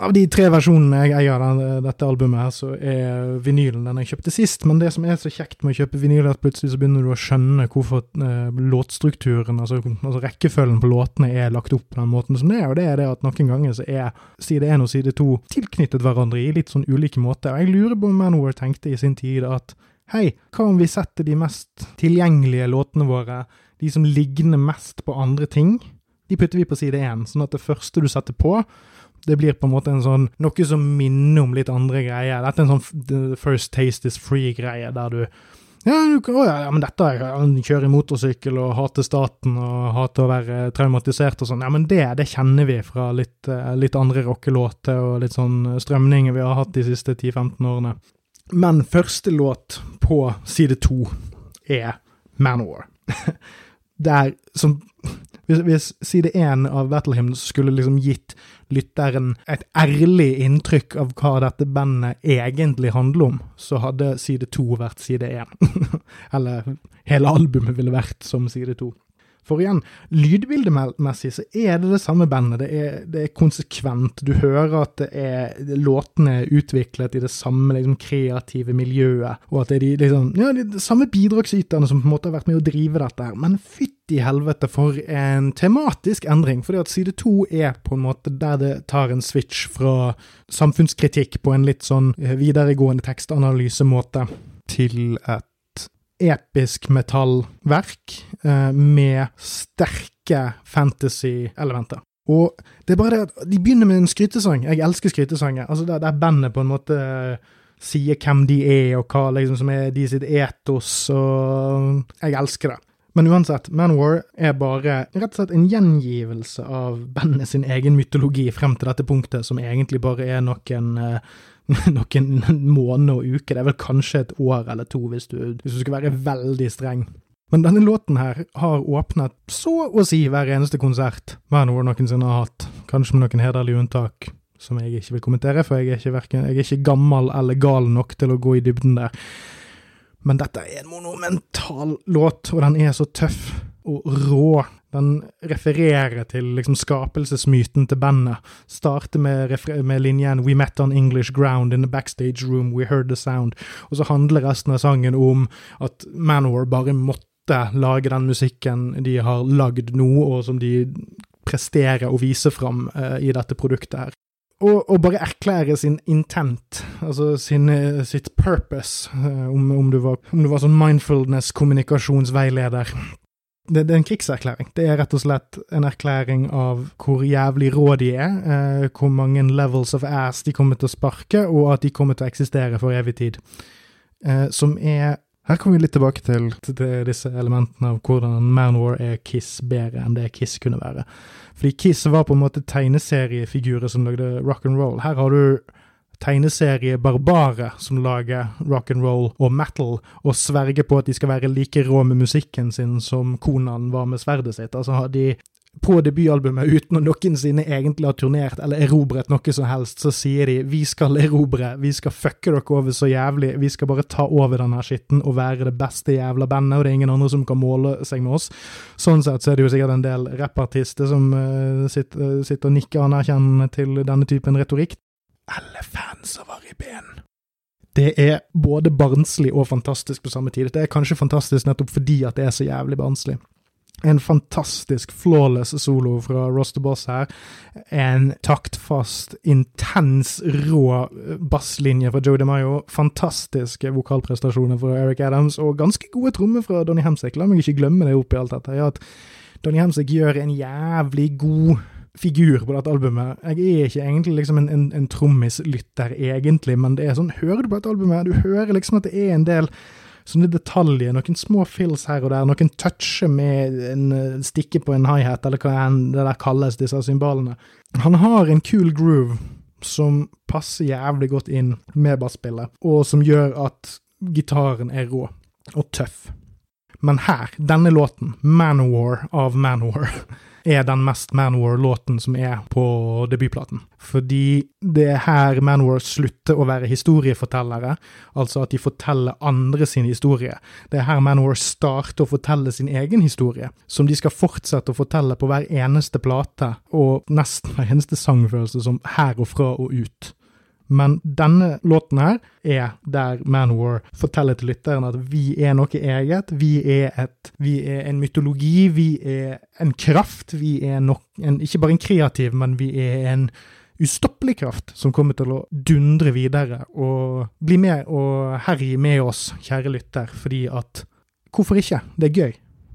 Av de tre versjonene jeg eier av dette albumet, her, så er vinylen den jeg kjøpte sist. Men det som er så kjekt med å kjøpe vinyl, er at plutselig så begynner du å skjønne hvorfor eh, låtstrukturen, altså, altså, rekkefølgen på låtene, er lagt opp på den måten som det er. Og det er det at noen ganger så er side én og side to tilknyttet hverandre i litt sånn ulike måter. Og jeg lurer på om Manowar tenkte i sin tid at Hei, hva om vi setter de mest tilgjengelige låtene våre, de som ligner mest på andre ting, de putter vi på side én, sånn at det første du setter på, det blir på en måte en sånn noe som minner om litt andre greier. Dette er en sånn first taste is free-greie, der du ja, du, å, ja, men dette Han kjører motorsykkel og hater staten og hater å være traumatisert og sånn. Ja, men det, det kjenner vi fra litt, eh, litt andre rockelåter og litt sånn strømninger vi har hatt de siste 10-15 årene. Men første låt på side to er Manor. Der som hvis, hvis side én av Battle Hymn skulle liksom gitt lytteren et ærlig inntrykk av hva dette bandet egentlig handler om, så hadde side to vært side én. Eller hele albumet ville vært som side to. For igjen, lydbildemessig så er det det samme bandet. Det er, det er konsekvent. Du hører at er, låtene er utviklet i det samme liksom, kreative miljøet, og at det er de, liksom, ja, de samme bidragsyterne som på en måte har vært med å drive dette her. Men fytti helvete for en tematisk endring, fordi at side to er på en måte der det tar en switch fra samfunnskritikk på en litt sånn eh, videregående tekstanalysemåte til et episk metallverk eh, med sterke fantasy-elementer. Og det er bare det at de begynner med en skrytesang. Jeg elsker skrytesanger. Altså der, der bandet på en måte eh, sier hvem de er, og hva liksom som er de sitt etos, og jeg elsker det. Men uansett, Manwar er bare rett og slett en gjengivelse av bandet sin egen mytologi frem til dette punktet, som egentlig bare er noen, eh, noen måneder og uker. Det er vel kanskje et år eller to, hvis du, hvis du skal være veldig streng. Men denne låten her har åpnet så å si hver eneste konsert Manwar noensinne har hatt, kanskje med noen hederlige unntak som jeg ikke vil kommentere, for jeg er ikke, verken, jeg er ikke gammel eller gal nok til å gå i dybden der. Men dette er en monumental låt, og den er så tøff og rå. Den refererer til liksom skapelsesmyten til bandet. Starter med, med, linjen 'We met on English ground in the backstage room, we heard the sound'. Og så handler resten av sangen om at Manowar bare måtte lage den musikken de har lagd nå, og som de presterer å vise fram uh, i dette produktet her. Og, og, bare erklære sin intent, altså sin, eh, sitt purpose, uh, om, om, du var, om, du var, sånn mindfulness-kommunikasjonsveileder det, det, er en krigserklæring. Det er rett og slett en erklæring av hvor jævlig rå de er, eh, hvor mange levels of ass de kommer til å sparke, og at de kommer til å eksistere for evig tid. Eh, som er Her kommer vi litt tilbake til, disse elementene av hvordan Manwar er Kiss bedre enn det Kiss kunne være. Fordi Kiss var på en måte tegneseriefigurer som lagde rock and roll. Her har du tegneserie-barbare som lager rock and roll og metal, og sverger på at de skal være like rå med musikken sin som Konan var med sverdet sitt. Altså de på debutalbumet, uten å noensinne egentlig ha turnert eller erobret noe som helst, så sier de vi skal erobre, vi skal fucke dere over så jævlig, vi skal bare ta over denne skitten og være det beste jævla bandet, og det er ingen andre som kan måle seg med oss. Sånn sett så er det jo sikkert en del rappartister som uh, sitter, sitter og nikker anerkjennende til denne typen retorikk alle fans av ben. Det er både barnslig og fantastisk på samme tid. Det er kanskje fantastisk nettopp fordi at det er så jævlig barnslig. En fantastisk flawless solo fra Ross the Boss her. En taktfast, intens, rå basslinje fra Joe DeMayo. Fantastiske vokalprestasjoner fra Eric Adams, og ganske gode trommer fra Donny Hemsek. La meg ikke glemme det oppi alt dette. Ja, at Donny Hemsek gjør en jævlig god figur på dette albumet. Jeg er ikke egentlig liksom en, en, en trommislytter, egentlig, men det er sånn, hører du på dette albumet, du hører liksom at det er en del sånne detaljer, noen små fills her og der, noen toucher med en uh, stikke på en high-hat, eller hva det der kalles, disse symbolene. Han har en kul groove som passer jævlig godt inn med basspillet, og som gjør at gitaren er rå og tøff. Men her, denne låten, Manowar av Manowar er den mest Manwar-låten som er på debutplaten. Fordi det er her Manwar slutter å være historiefortellere, altså at de forteller andre sin historie. Det er her Manwar starter å fortelle sin egen historie, som de skal fortsette å fortelle på hver eneste plate, og nesten hver eneste sangfølelse som her og fra og ut. Men denne låten her er der Manowar forteller til lytteren at vi er noe eget. Vi er, et, vi er en mytologi, vi er en kraft. Vi er nok, en, ikke bare en kreativ, men vi er en ustoppelig kraft som kommer til å dundre videre og bli med og herje med oss, kjære lytter, fordi at Hvorfor ikke? Det er gøy.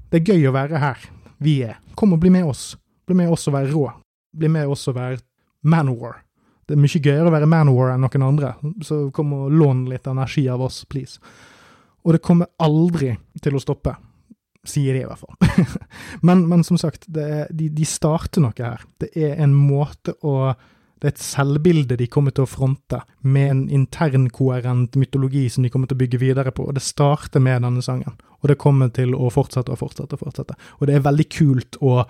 Det er gøy å være her vi er. Kom og bli med oss. Bli med oss og være rå. Bli med oss og være Manowar. Det er mye gøyere å være Manowar enn noen andre, så kom og lån litt energi av oss, please. Og det kommer aldri til å stoppe. Sier de i hvert fall. men, men, som sagt, er, de, de, starter noe her. Det er en måte å Det er et selvbilde de kommer til å fronte, med en internkoherent mytologi som de kommer til å bygge videre på. Og det starter med denne sangen. Og det kommer til å fortsette og fortsette og fortsette. Og det er veldig kult å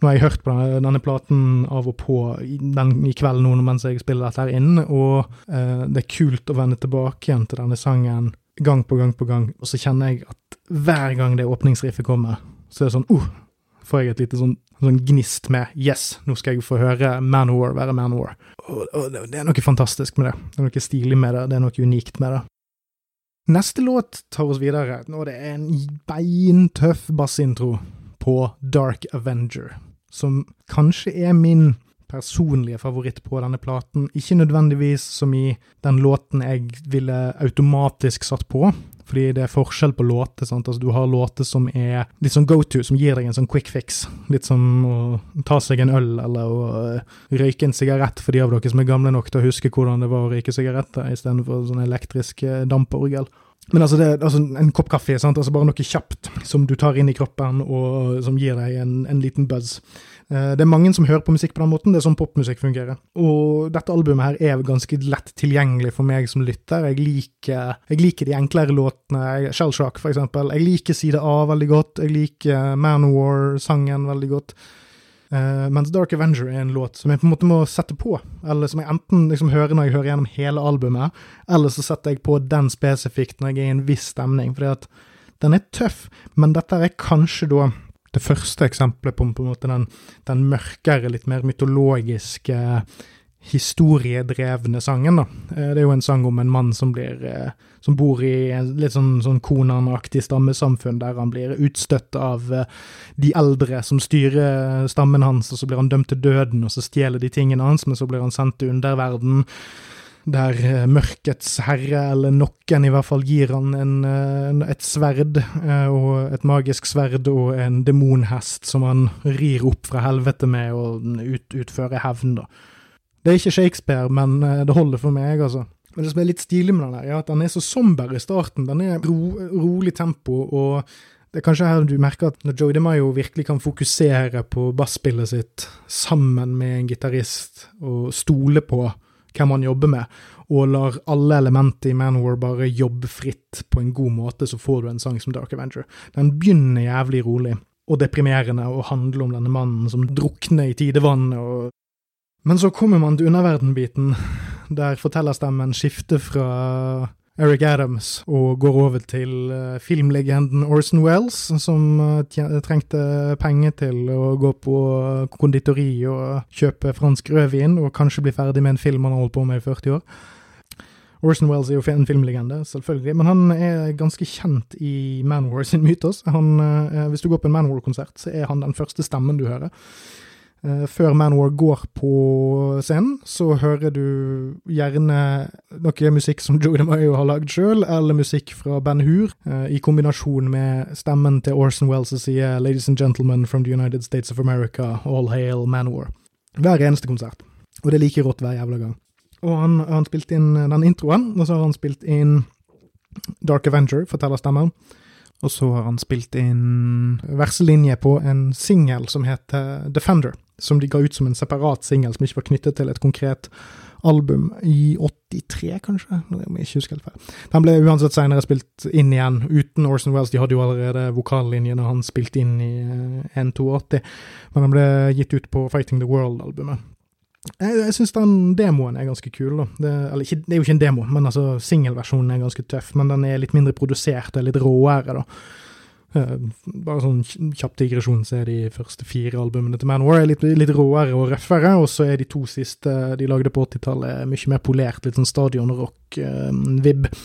nå har jeg hørt på denne, denne platen av og på den, i kveld nå mens jeg spiller dette her inn, og eh, det er kult å vende tilbake igjen til denne sangen gang på gang på gang, og så kjenner jeg at hver gang det åpningsriffet kommer, så er det sånn uh, får jeg et lite sånn, sånn gnist med yes, nå skal jeg få høre Manowar være Manowar. Og, og det er noe fantastisk med det. Det er noe stilig med det, det er noe unikt med det. Neste låt tar oss videre, og det er en beintøff bassintro på Dark Avenger som kanskje er min personlige favoritt på denne platen. Ikke nødvendigvis som i den låten jeg ville automatisk satt på, fordi det er forskjell på låter. sant? Altså, du har låter som er litt sånn go to, som gir deg en sånn quick fix. Litt som å ta seg en øl, eller å uh, røyke en sigarett, for de av dere som er gamle nok til å huske hvordan det var å røyke sigaretter, istedenfor sånn elektrisk damporgel. Men altså, det, altså en kopp kaffe, sant? altså bare noe kjapt som du tar inn i kroppen, og som gir deg en, en liten buzz. Eh, det er mange som hører på musikk på den måten, det er sånn popmusikk fungerer. Og dette albumet her er ganske lett tilgjengelig for meg som lytter. Jeg liker, jeg liker de enklere låtene, Shellshock for eksempel. Jeg liker side A veldig godt, jeg liker Man War-sangen veldig godt. Uh, mens Dark Avenger er en låt som jeg på en måte må sette på, eller som jeg enten liksom hører når jeg hører gjennom hele albumet, eller så setter jeg på den spesifikt når jeg er i en viss stemning, at den er tøff, men dette er kanskje da det første eksempelet på, på en måte den, den mørkere, litt mer mytologiske historiedrevne sangen. da. Uh, det er jo en sang om en mann som, blir, eh, som bor i litt sånn, sånn Konan-aktig stammesamfunn, der han blir utstøtt av eh, de eldre som styrer stammen hans, og så blir han dømt til døden, og så stjeler de tingene hans, men så blir han sendt til underverden. Der mørkets herre, eller noen i hvert fall, gir han en, et sverd, og et magisk sverd og en demonhest som han rir opp fra helvete med og ut, utfører hevn, da. Det er ikke Shakespeare, men eh, det holder for meg, altså. Men det som er litt stilig med den, er at den er så somber i starten. Den er ro, rolig tempo, og det er kanskje her du merker at når Joey DeMayo virkelig kan fokusere på basspillet sitt sammen med en gitarist, og stole på hvem han jobber med, og lar alle elementer i Manwar bare jobbe fritt på en god måte, så får du en sang som Dark Avenger. Den begynner jævlig rolig og deprimerende og handler om denne mannen som drukner i tidevannet og men så kommer man til underverden-biten, der fortellerstemmen skifter fra Eric Adams og går over til uh, filmlegenden Orson Wells, som uh, trengte penger til å gå på konditori og kjøpe fransk rødvin, og kanskje bli ferdig med en film han har holdt på med i 40 år. Orson Wells er jo en filmlegende, selvfølgelig, men han er ganske kjent i Manwar sin mytos. Han, uh, hvis du går på en Manwar-konsert, så er han den første stemmen du hører. Eh, før Manwar går på scenen, så hører du gjerne noe musikk som Joey DeMayo har lagd sjøl, eller musikk fra Ben Hur, eh, i kombinasjon med stemmen til Orson Wells som sier 'Ladies and gentlemen from the United States of America, all hail Manwar'. Hver eneste konsert. Og det er like rått hver jævla gang. Og han har spilt inn den introen, og så har han spilt inn Dark Avenger, forteller stemmen. Og så har han spilt inn verselinje på en singel som heter Defender som de ga ut som en separat singel som ikke var knyttet til et konkret album i 83, kanskje? Jeg ikke husker helt feil. Den ble uansett senere spilt inn igjen, uten Orson Wells. De hadde jo allerede vokallinjene han spilte inn i 182, eh, men den ble gitt ut på Fighting the World-albumet. Jeg, jeg syns den demoen er ganske kul. da. Det, eller, ikke, det er jo ikke en demo, men altså singelversjonen er ganske tøff. Men den er litt mindre produsert og litt råere, da. Eh, bare sånn kjapp digresjon, så er de første fire albumene til Manwar litt, litt råere og røffere, og så er de to siste de lagde på 80-tallet, mye mer polert, litt sånn stadionrock-vib. Eh,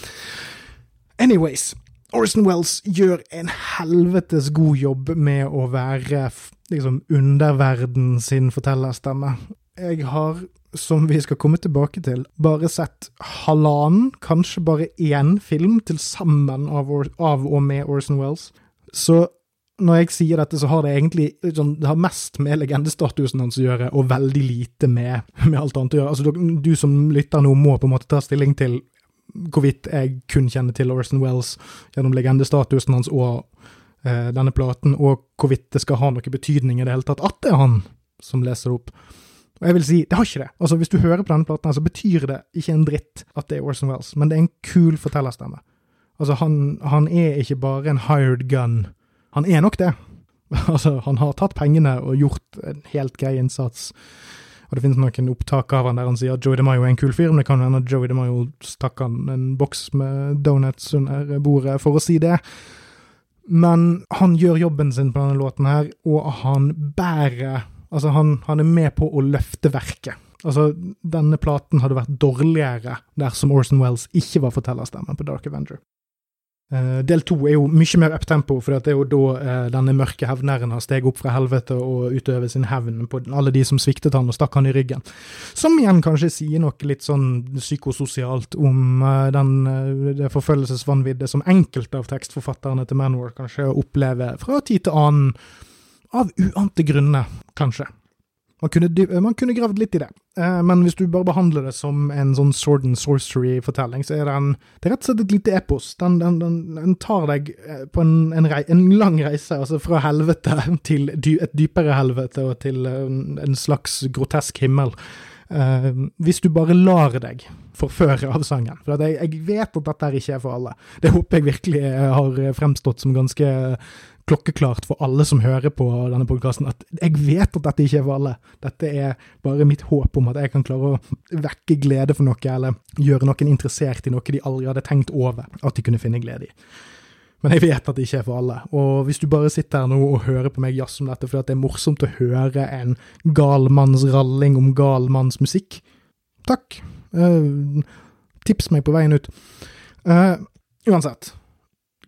Anyways, Orson Wells gjør en helvetes god jobb med å være liksom underverden sin fortellerstemme. Jeg har, som vi skal komme tilbake til, bare sett halvannen, kanskje bare én film til sammen av, av og med Orson Wells. Så når jeg sier dette, så har det egentlig sånn, det har mest med legendestatusen hans å gjøre, og veldig lite med, med alt annet å gjøre. Altså, du, du, som lytter nå, må på en måte ta stilling til hvorvidt jeg kun kjenner til Orson Wells gjennom legendestatusen hans og eh, denne platen, og hvorvidt det skal ha noe betydning i det hele tatt at det er han som leser opp. Og jeg vil si, det har ikke det. Altså, Hvis du hører på denne platen, så betyr det ikke en dritt at det er Orson Wells, men det er en kul fortellerstemme. Altså, han, han, er ikke bare en hired gun. Han er nok det. altså, han har tatt pengene og gjort en helt grei innsats. Og det finnes noen opptak av han der han sier at Joey DeMayo er en kul fyr, men det kan hende Joey DeMayo stakk han en boks med donuts under bordet for å si det. Men han gjør jobben sin på denne låten her, og han bærer Altså, han, han er med på å løfte verket. Altså, denne platen hadde vært dårligere dersom Orson Wells ikke var fortellerstemmen på Dark Avenger. Uh, del to er jo mye mer uptempo, for det er jo da uh, denne mørke hevneren har steget opp fra helvete og utøver sin hevn på alle de som sviktet han og stakk han i ryggen. Som igjen kanskje sier noe litt sånn psykososialt om uh, den, det forfølgelsesvanviddet som enkelte av tekstforfatterne til Manwar kanskje opplever fra tid til annen, av uante grunner, kanskje. Man kunne, man kunne gravd litt i det, eh, men hvis du bare behandler det som en sånn sword and sorcery-fortelling, så er den det er rett og slett et lite epos. Den, den, den, den tar deg eh, på en, en, rei, en, lang reise, altså fra helvete til dy, et dypere helvete og til en, en slags grotesk himmel. Uh, hvis du bare lar deg forføre av sangen. For jeg, jeg, vet at dette ikke er for alle. Det håper jeg virkelig har fremstått som ganske klokkeklart for alle som hører på denne podkasten, at jeg vet at dette ikke er for alle. Dette er bare mitt håp om at jeg kan klare å vekke glede for noe, eller gjøre noen interessert i noe de aldri hadde tenkt over at de kunne finne glede i. Men jeg vet at det ikke er for alle. Og hvis du bare sitter her nå og hører på meg jazz om dette fordi det er morsomt å høre en gal manns om gal manns takk. Uh, tips meg på veien ut. Uh, uansett,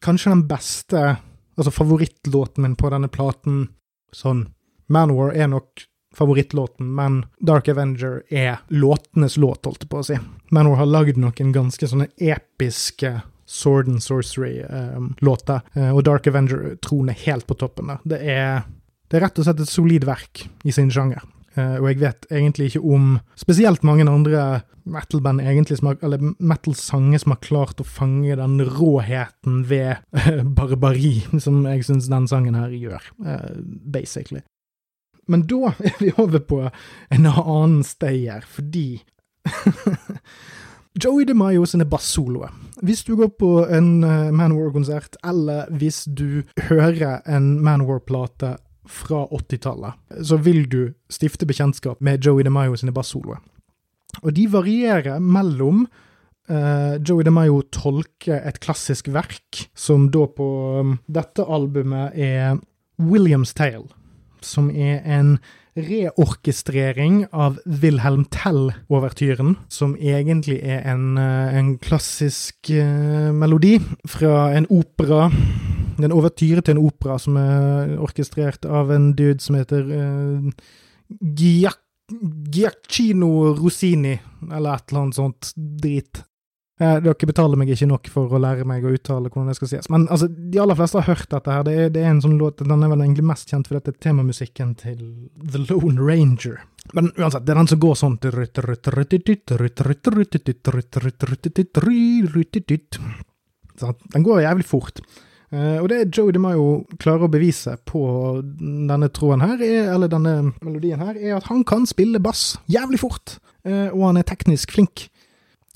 kanskje den beste Altså favorittlåten min på denne platen sånn Manowar er nok favorittlåten, men Dark Avenger er låtenes låt, holdt jeg på å si. Manowar har lagd noen ganske sånne episke Sword and Sorcery-låter, eh, eh, og Dark Avenger troner helt på toppen der. Det er, det er rett og slett et solid verk i sin sjanger. Uh, og jeg vet egentlig ikke om spesielt mange andre metal-band eller metal-sanger som har klart å fange den råheten ved uh, barbari som jeg syns den sangen her gjør, uh, basically. Men da er vi over på en annen stayer, fordi Joey DeMaio sine bassoloer. Hvis du går på en Manowar-konsert, eller hvis du hører en Manowar-plate fra 80-tallet, så vil du stifte bekjentskap med Joey DeMaio sine bassoloer. Og de varierer mellom uh, Joey DeMaio tolker et klassisk verk, som da på um, dette albumet er Williams Tale, som er en reorkestrering av Wilhelm Tell-overtyren, som egentlig er en, uh, en klassisk uh, melodi fra en opera det er en overtyre til en opera som er orkestrert av en dude som heter uh, Giacchino Rossini, eller et eller annet sånt drit. Eh, dere betaler meg ikke nok for å lære meg å uttale hvordan det skal sies. Men altså, de aller fleste har hørt dette her. Det er, det er en sånn låt, Den er vel egentlig mest kjent for dette temamusikken til The Lone Ranger. Men uansett, det er den som går sånn Den går jævlig fort. Uh, og det Joe DeMayo klarer å bevise på denne tråden her, er, eller denne melodien her, er at han kan spille bass jævlig fort, uh, og han er teknisk flink.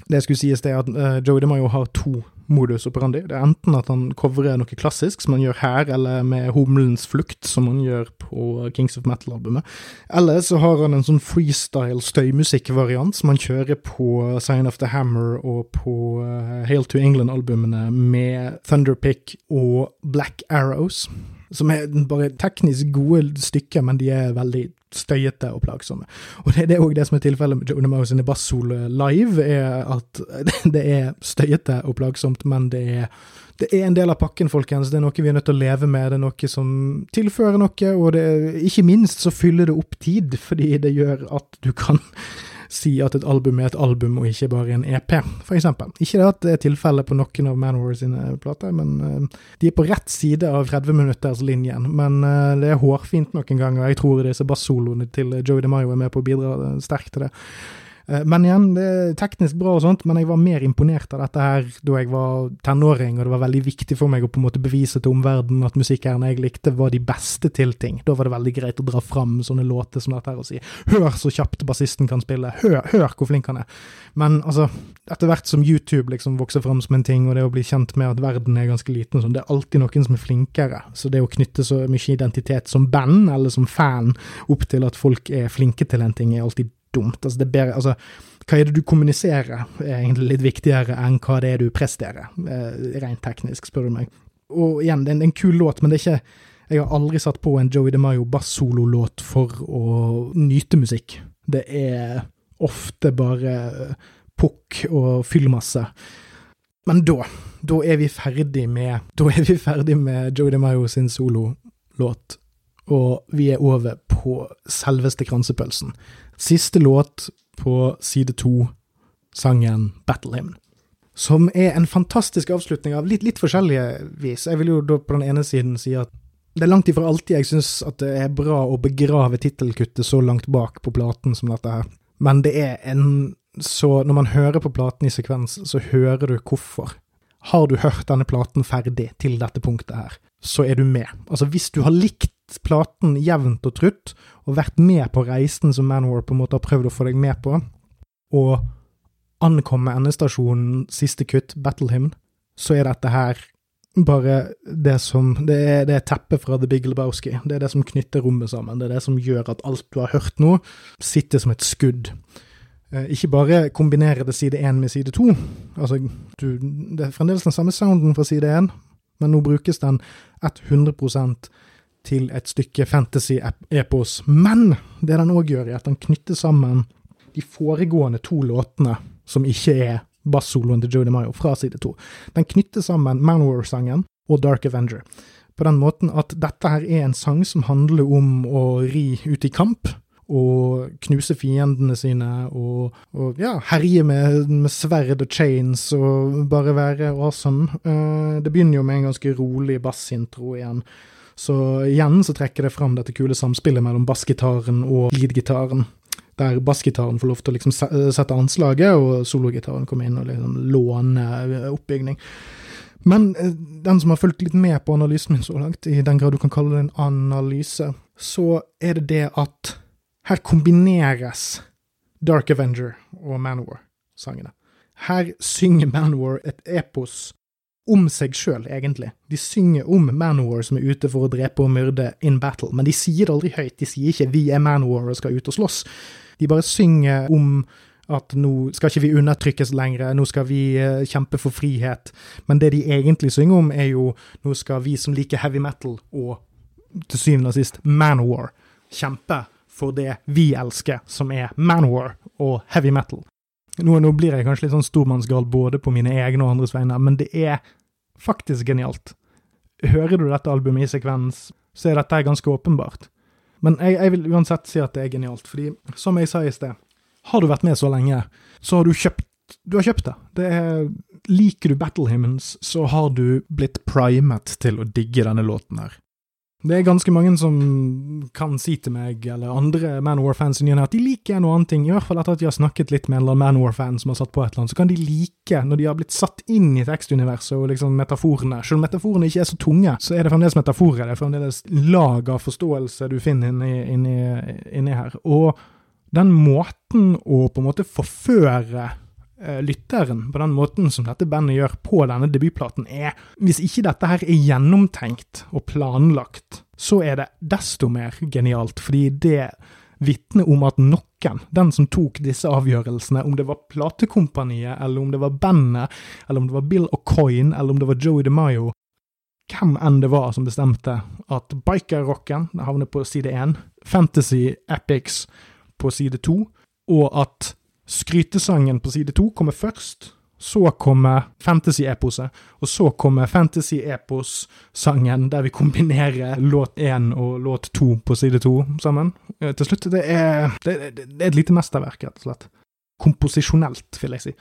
Det skulle sies, det at Joe DeMayo har to modus operandi. Det er enten at han covrer noe klassisk, som han gjør her, eller med Humlens flukt, som han gjør på Kings of Metal-albumet. Eller så har han en sånn freestyle støymusikk-variant som han kjører på Sign of the Hammer og på uh, Hail to England-albumene med Thunderpick og Black Arrows. Som er bare teknisk gode stykker, men de er veldig støyete og plagsomme. Og det, det er òg det som er tilfellet med Jonah Moe sine bassolo live, er at det er støyete og plagsomt, men det er, det er en del av pakken, folkens. Det er noe vi er nødt til å leve med. Det er noe som tilfører noe, og det, ikke minst så fyller det opp tid, fordi det gjør at du kan si at et album er et album og ikke bare en EP, eksempel. Ikke det at det er tilfellet på noen av Manowar sine plater, men uh, de er på rett side av 30-minutterslinjen. Men uh, det er hårfint noen ganger, jeg tror disse bassoloene til Joey DeMaio er med på å bidra sterkt til det. Eh, men igjen, det er teknisk bra og sånt, men jeg var mer imponert av dette her da jeg var tenåring, og det var veldig viktig for meg å på en måte bevise til omverdenen at musikerne jeg likte, var de beste til ting. Da var det veldig greit å dra fram sånne låter som dette her og si 'hør så kjapt bassisten kan spille', hør, hør hvor flink han er. Men altså, etter hvert som YouTube liksom vokser fram som en ting, og det å bli kjent med at verden er ganske liten, sånn, det er alltid noen som er flinkere. Så det å knytte så mye identitet som band, eller som fan, opp til at folk er flinke til en ting, er alltid dumt. Altså, det er bedre, altså, hva er det du kommuniserer, er egentlig litt viktigere enn hva det er du presterer, eh, rent teknisk, spør du meg. Og igjen, det er en, en kul låt, men det er ikke Jeg har aldri satt på en Joey DeMayo bassololåt for å nyte musikk. Det er ofte bare pukk og fyllmasse. Men da, da er vi ferdig med Da er vi ferdig med Joey DeMayo sin sololåt, og vi er over på selveste kransepølsen. Siste låt på side to, sangen Battle Hymn. Som er en fantastisk avslutning av litt, litt forskjellige vis. Jeg vil jo da på den ene siden si at Det er langt ifra alltid jeg syns at det er bra å begrave tittelkuttet så langt bak på platen som dette her, men det er en så Når man hører på platen i sekvens, så hører du hvorfor. Har du hørt denne platen ferdig til dette punktet her, så er du med. Altså, hvis du har likt platen jevnt og trutt, og vært med på reisen som Manwar på en måte har prøvd å få deg med på, og ankomme endestasjonen, siste kutt, Battle Hymn, så er dette her bare det som Det er, det er teppet fra The Big Lebowski. Det er det som knytter rommet sammen. Det er det som gjør at alt du har hørt nå, sitter som et skudd. Eh, ikke bare kombinere det side én med side to. Altså, du, det er fremdeles den samme sounden fra side én, men nå brukes den 100 til et stykke fantasy-epos. Men det den òg gjør, er at den knytter sammen de foregående to låtene, som ikke er bassoloen til Jodie Mayo fra side to. Den knytter sammen Manwar-sangen og Dark Avenger. På den måten at dette her er en sang som handler om å ri ut i kamp. Og knuse fiendene sine, og, og ja, herje med, med, sverd og chains og bare være awesome. Uh, det begynner jo med en ganske rolig bassintro igjen. Så igjen så trekker det fram dette kule samspillet mellom bassgitaren og leadgitaren der bassgitaren får lov til å liksom sette anslaget, og sologitaren kommer inn og liksom låne eh, oppbygning. Men eh, den som har fulgt litt med på analysen min så langt, i den grad du kan kalle det en analyse, så er det det at her kombineres Dark Avenger og Manowar-sangene. Her synger Manowar et epos om seg sjøl, egentlig. De synger om Manowar som er ute for å drepe og myrde in battle, men de sier det aldri høyt. De sier ikke 'vi er Manowar og skal ut og slåss'. De bare synger om at nå skal ikke vi undertrykkes lenger, nå skal vi uh, kjempe for frihet. Men det de egentlig synger om, er jo nå skal vi som liker heavy metal, og til syvende og sist Manowar, kjempe for det vi elsker, som er Manowar og heavy metal. Nå, nå, blir jeg kanskje litt sånn stormannsgal både på mine egne og andres vegne, men det er faktisk genialt. Hører du dette albumet i sekvens, så er dette ganske åpenbart. Men jeg, jeg, vil uansett si at det er genialt, fordi som jeg sa i sted, har du vært med så lenge, så har du kjøpt du har kjøpt det. det er, liker du Battle Hymns, så har du blitt primet til å digge denne låten her. Det er ganske mange som kan si til meg, eller andre Manowar-fans i at de liker en og annen ting, i hvert fall etter at de har snakket litt med en eller annen Manowar-fan som har satt på et eller annet, så kan de like, når de har blitt satt inn i tekstuniverset og liksom metaforene Selv om metaforene ikke er så tunge, så er det fremdeles metaforer, det er fremdeles lag av forståelse du finner inni, inni, inni her. Og den måten å på en måte forføre lytteren på den måten som dette bandet gjør på denne debutplaten, er Hvis ikke dette her er gjennomtenkt og planlagt, så er det desto mer genialt, fordi det vitner om at noen, den som tok disse avgjørelsene, om det var platekompaniet, eller om det var bandet, eller om det var Bill O'Coin, eller om det var Joey DeMayo, hvem enn det var som bestemte at bikerrocken havner på side én, Fantasy Epics på side to, og at Skrytesangen på side to kommer først. Så kommer fantasy-eposet, og så kommer fantasy-epos-sangen, der vi kombinerer låt én og låt to på side to sammen. Eh, til slutt, det er, det, det er et lite mesterverk, rett og slett. Komposisjonelt, vil jeg si.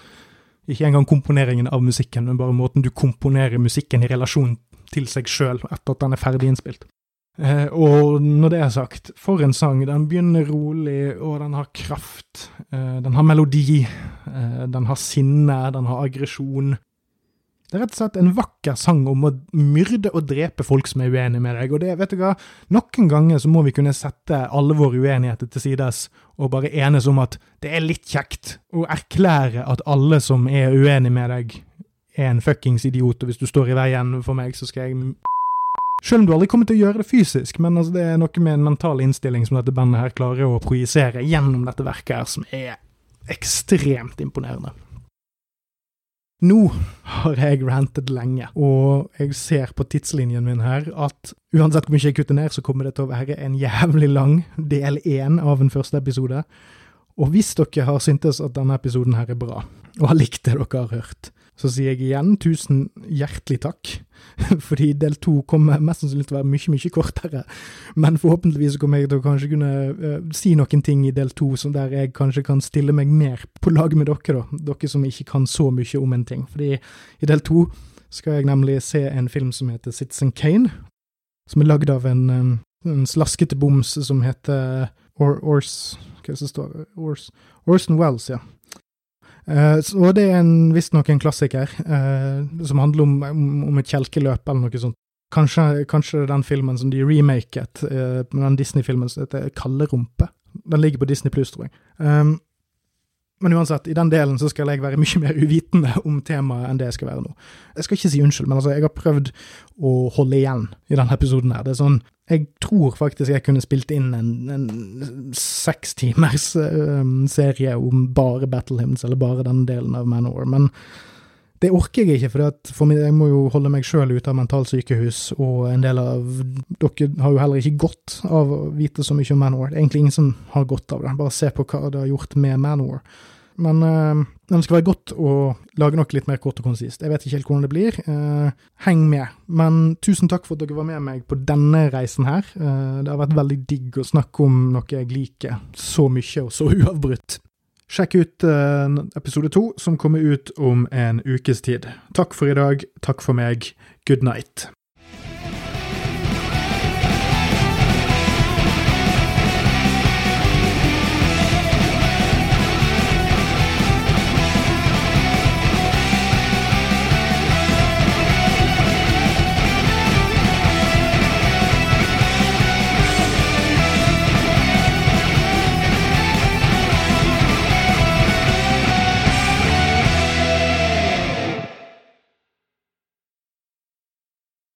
Ikke engang komponeringen av musikken, men bare måten du komponerer musikken i relasjon til seg sjøl etter at den er ferdig innspilt. Eh, og når det er sagt, for en sang. Den begynner rolig, og den har kraft. Eh, den har melodi. Eh, den har sinne, den har aggresjon. Det er rett og slett en vakker sang om å myrde og drepe folk som er uenige med deg. Og det, vet du hva, noen ganger så må vi kunne sette alle våre uenigheter til sides og bare enes om at det er litt kjekt å erklære at alle som er uenige med deg, er en fuckings idiot, og hvis du står i veien for meg, så skal jeg selv om du aldri kommer til å gjøre det fysisk, men altså, det er noe med en mental innstilling som dette bandet her klarer å projisere gjennom dette verket her, som er ekstremt imponerende. Nå har jeg rantet lenge, og jeg ser på tidslinjen min her at uansett hvor mye jeg kutter ned, så kommer det til å være en jævlig lang del én av en første episode. Og hvis dere har syntes at denne episoden her er bra, og har likt det dere har hørt, så sier jeg igjen tusen hjertelig takk, fordi del to kommer mest sannsynlig til å være mye, mye kortere. Men forhåpentligvis kommer jeg til å kanskje kunne uh, si noen ting i del to der jeg kanskje kan stille meg mer på lag med dere, da. Dere som ikke kan så mye om en ting. Fordi i del to skal jeg nemlig se en film som heter Citizen Kane. som er lagd av en, um, en slaskete boms som heter Or Ors Hva er det som står Ors, Orson Wells, ja. Uh, og det er visstnok en klassiker, uh, som handler om, om, om et kjelkeløp eller noe sånt. Kanskje, kanskje den filmen som de remaket, uh, den Disney-filmen som heter Kallerumpe. Den ligger på Disney Plus, tror jeg. Um, men uansett, i den delen så skal jeg være mye mer uvitende om temaet enn det jeg skal være nå. Jeg skal ikke si unnskyld, men altså, jeg har prøvd å holde igjen i denne episoden her. Det er sånn Jeg tror faktisk jeg kunne spilt inn en, en seks timers um, serie om bare Battle Hymns, eller bare den delen av Manor, men det orker jeg ikke, for, for jeg må jo holde meg sjøl ute av mentalsykehus, og en del av dere har jo heller ikke godt av å vite så mye om Manor. Det er egentlig ingen som har godt av det, bare se på hva det har gjort med Manowar. Men øh, det skal være godt å lage noe litt mer kort og konsist. Jeg vet ikke helt hvordan det blir. Uh, heng med. Men tusen takk for at dere var med meg på denne reisen her. Uh, det har vært veldig digg å snakke om noe jeg liker så mye og så uavbrutt. Sjekk ut episode to, som kommer ut om en ukes tid. Takk for i dag. Takk for meg. Good night.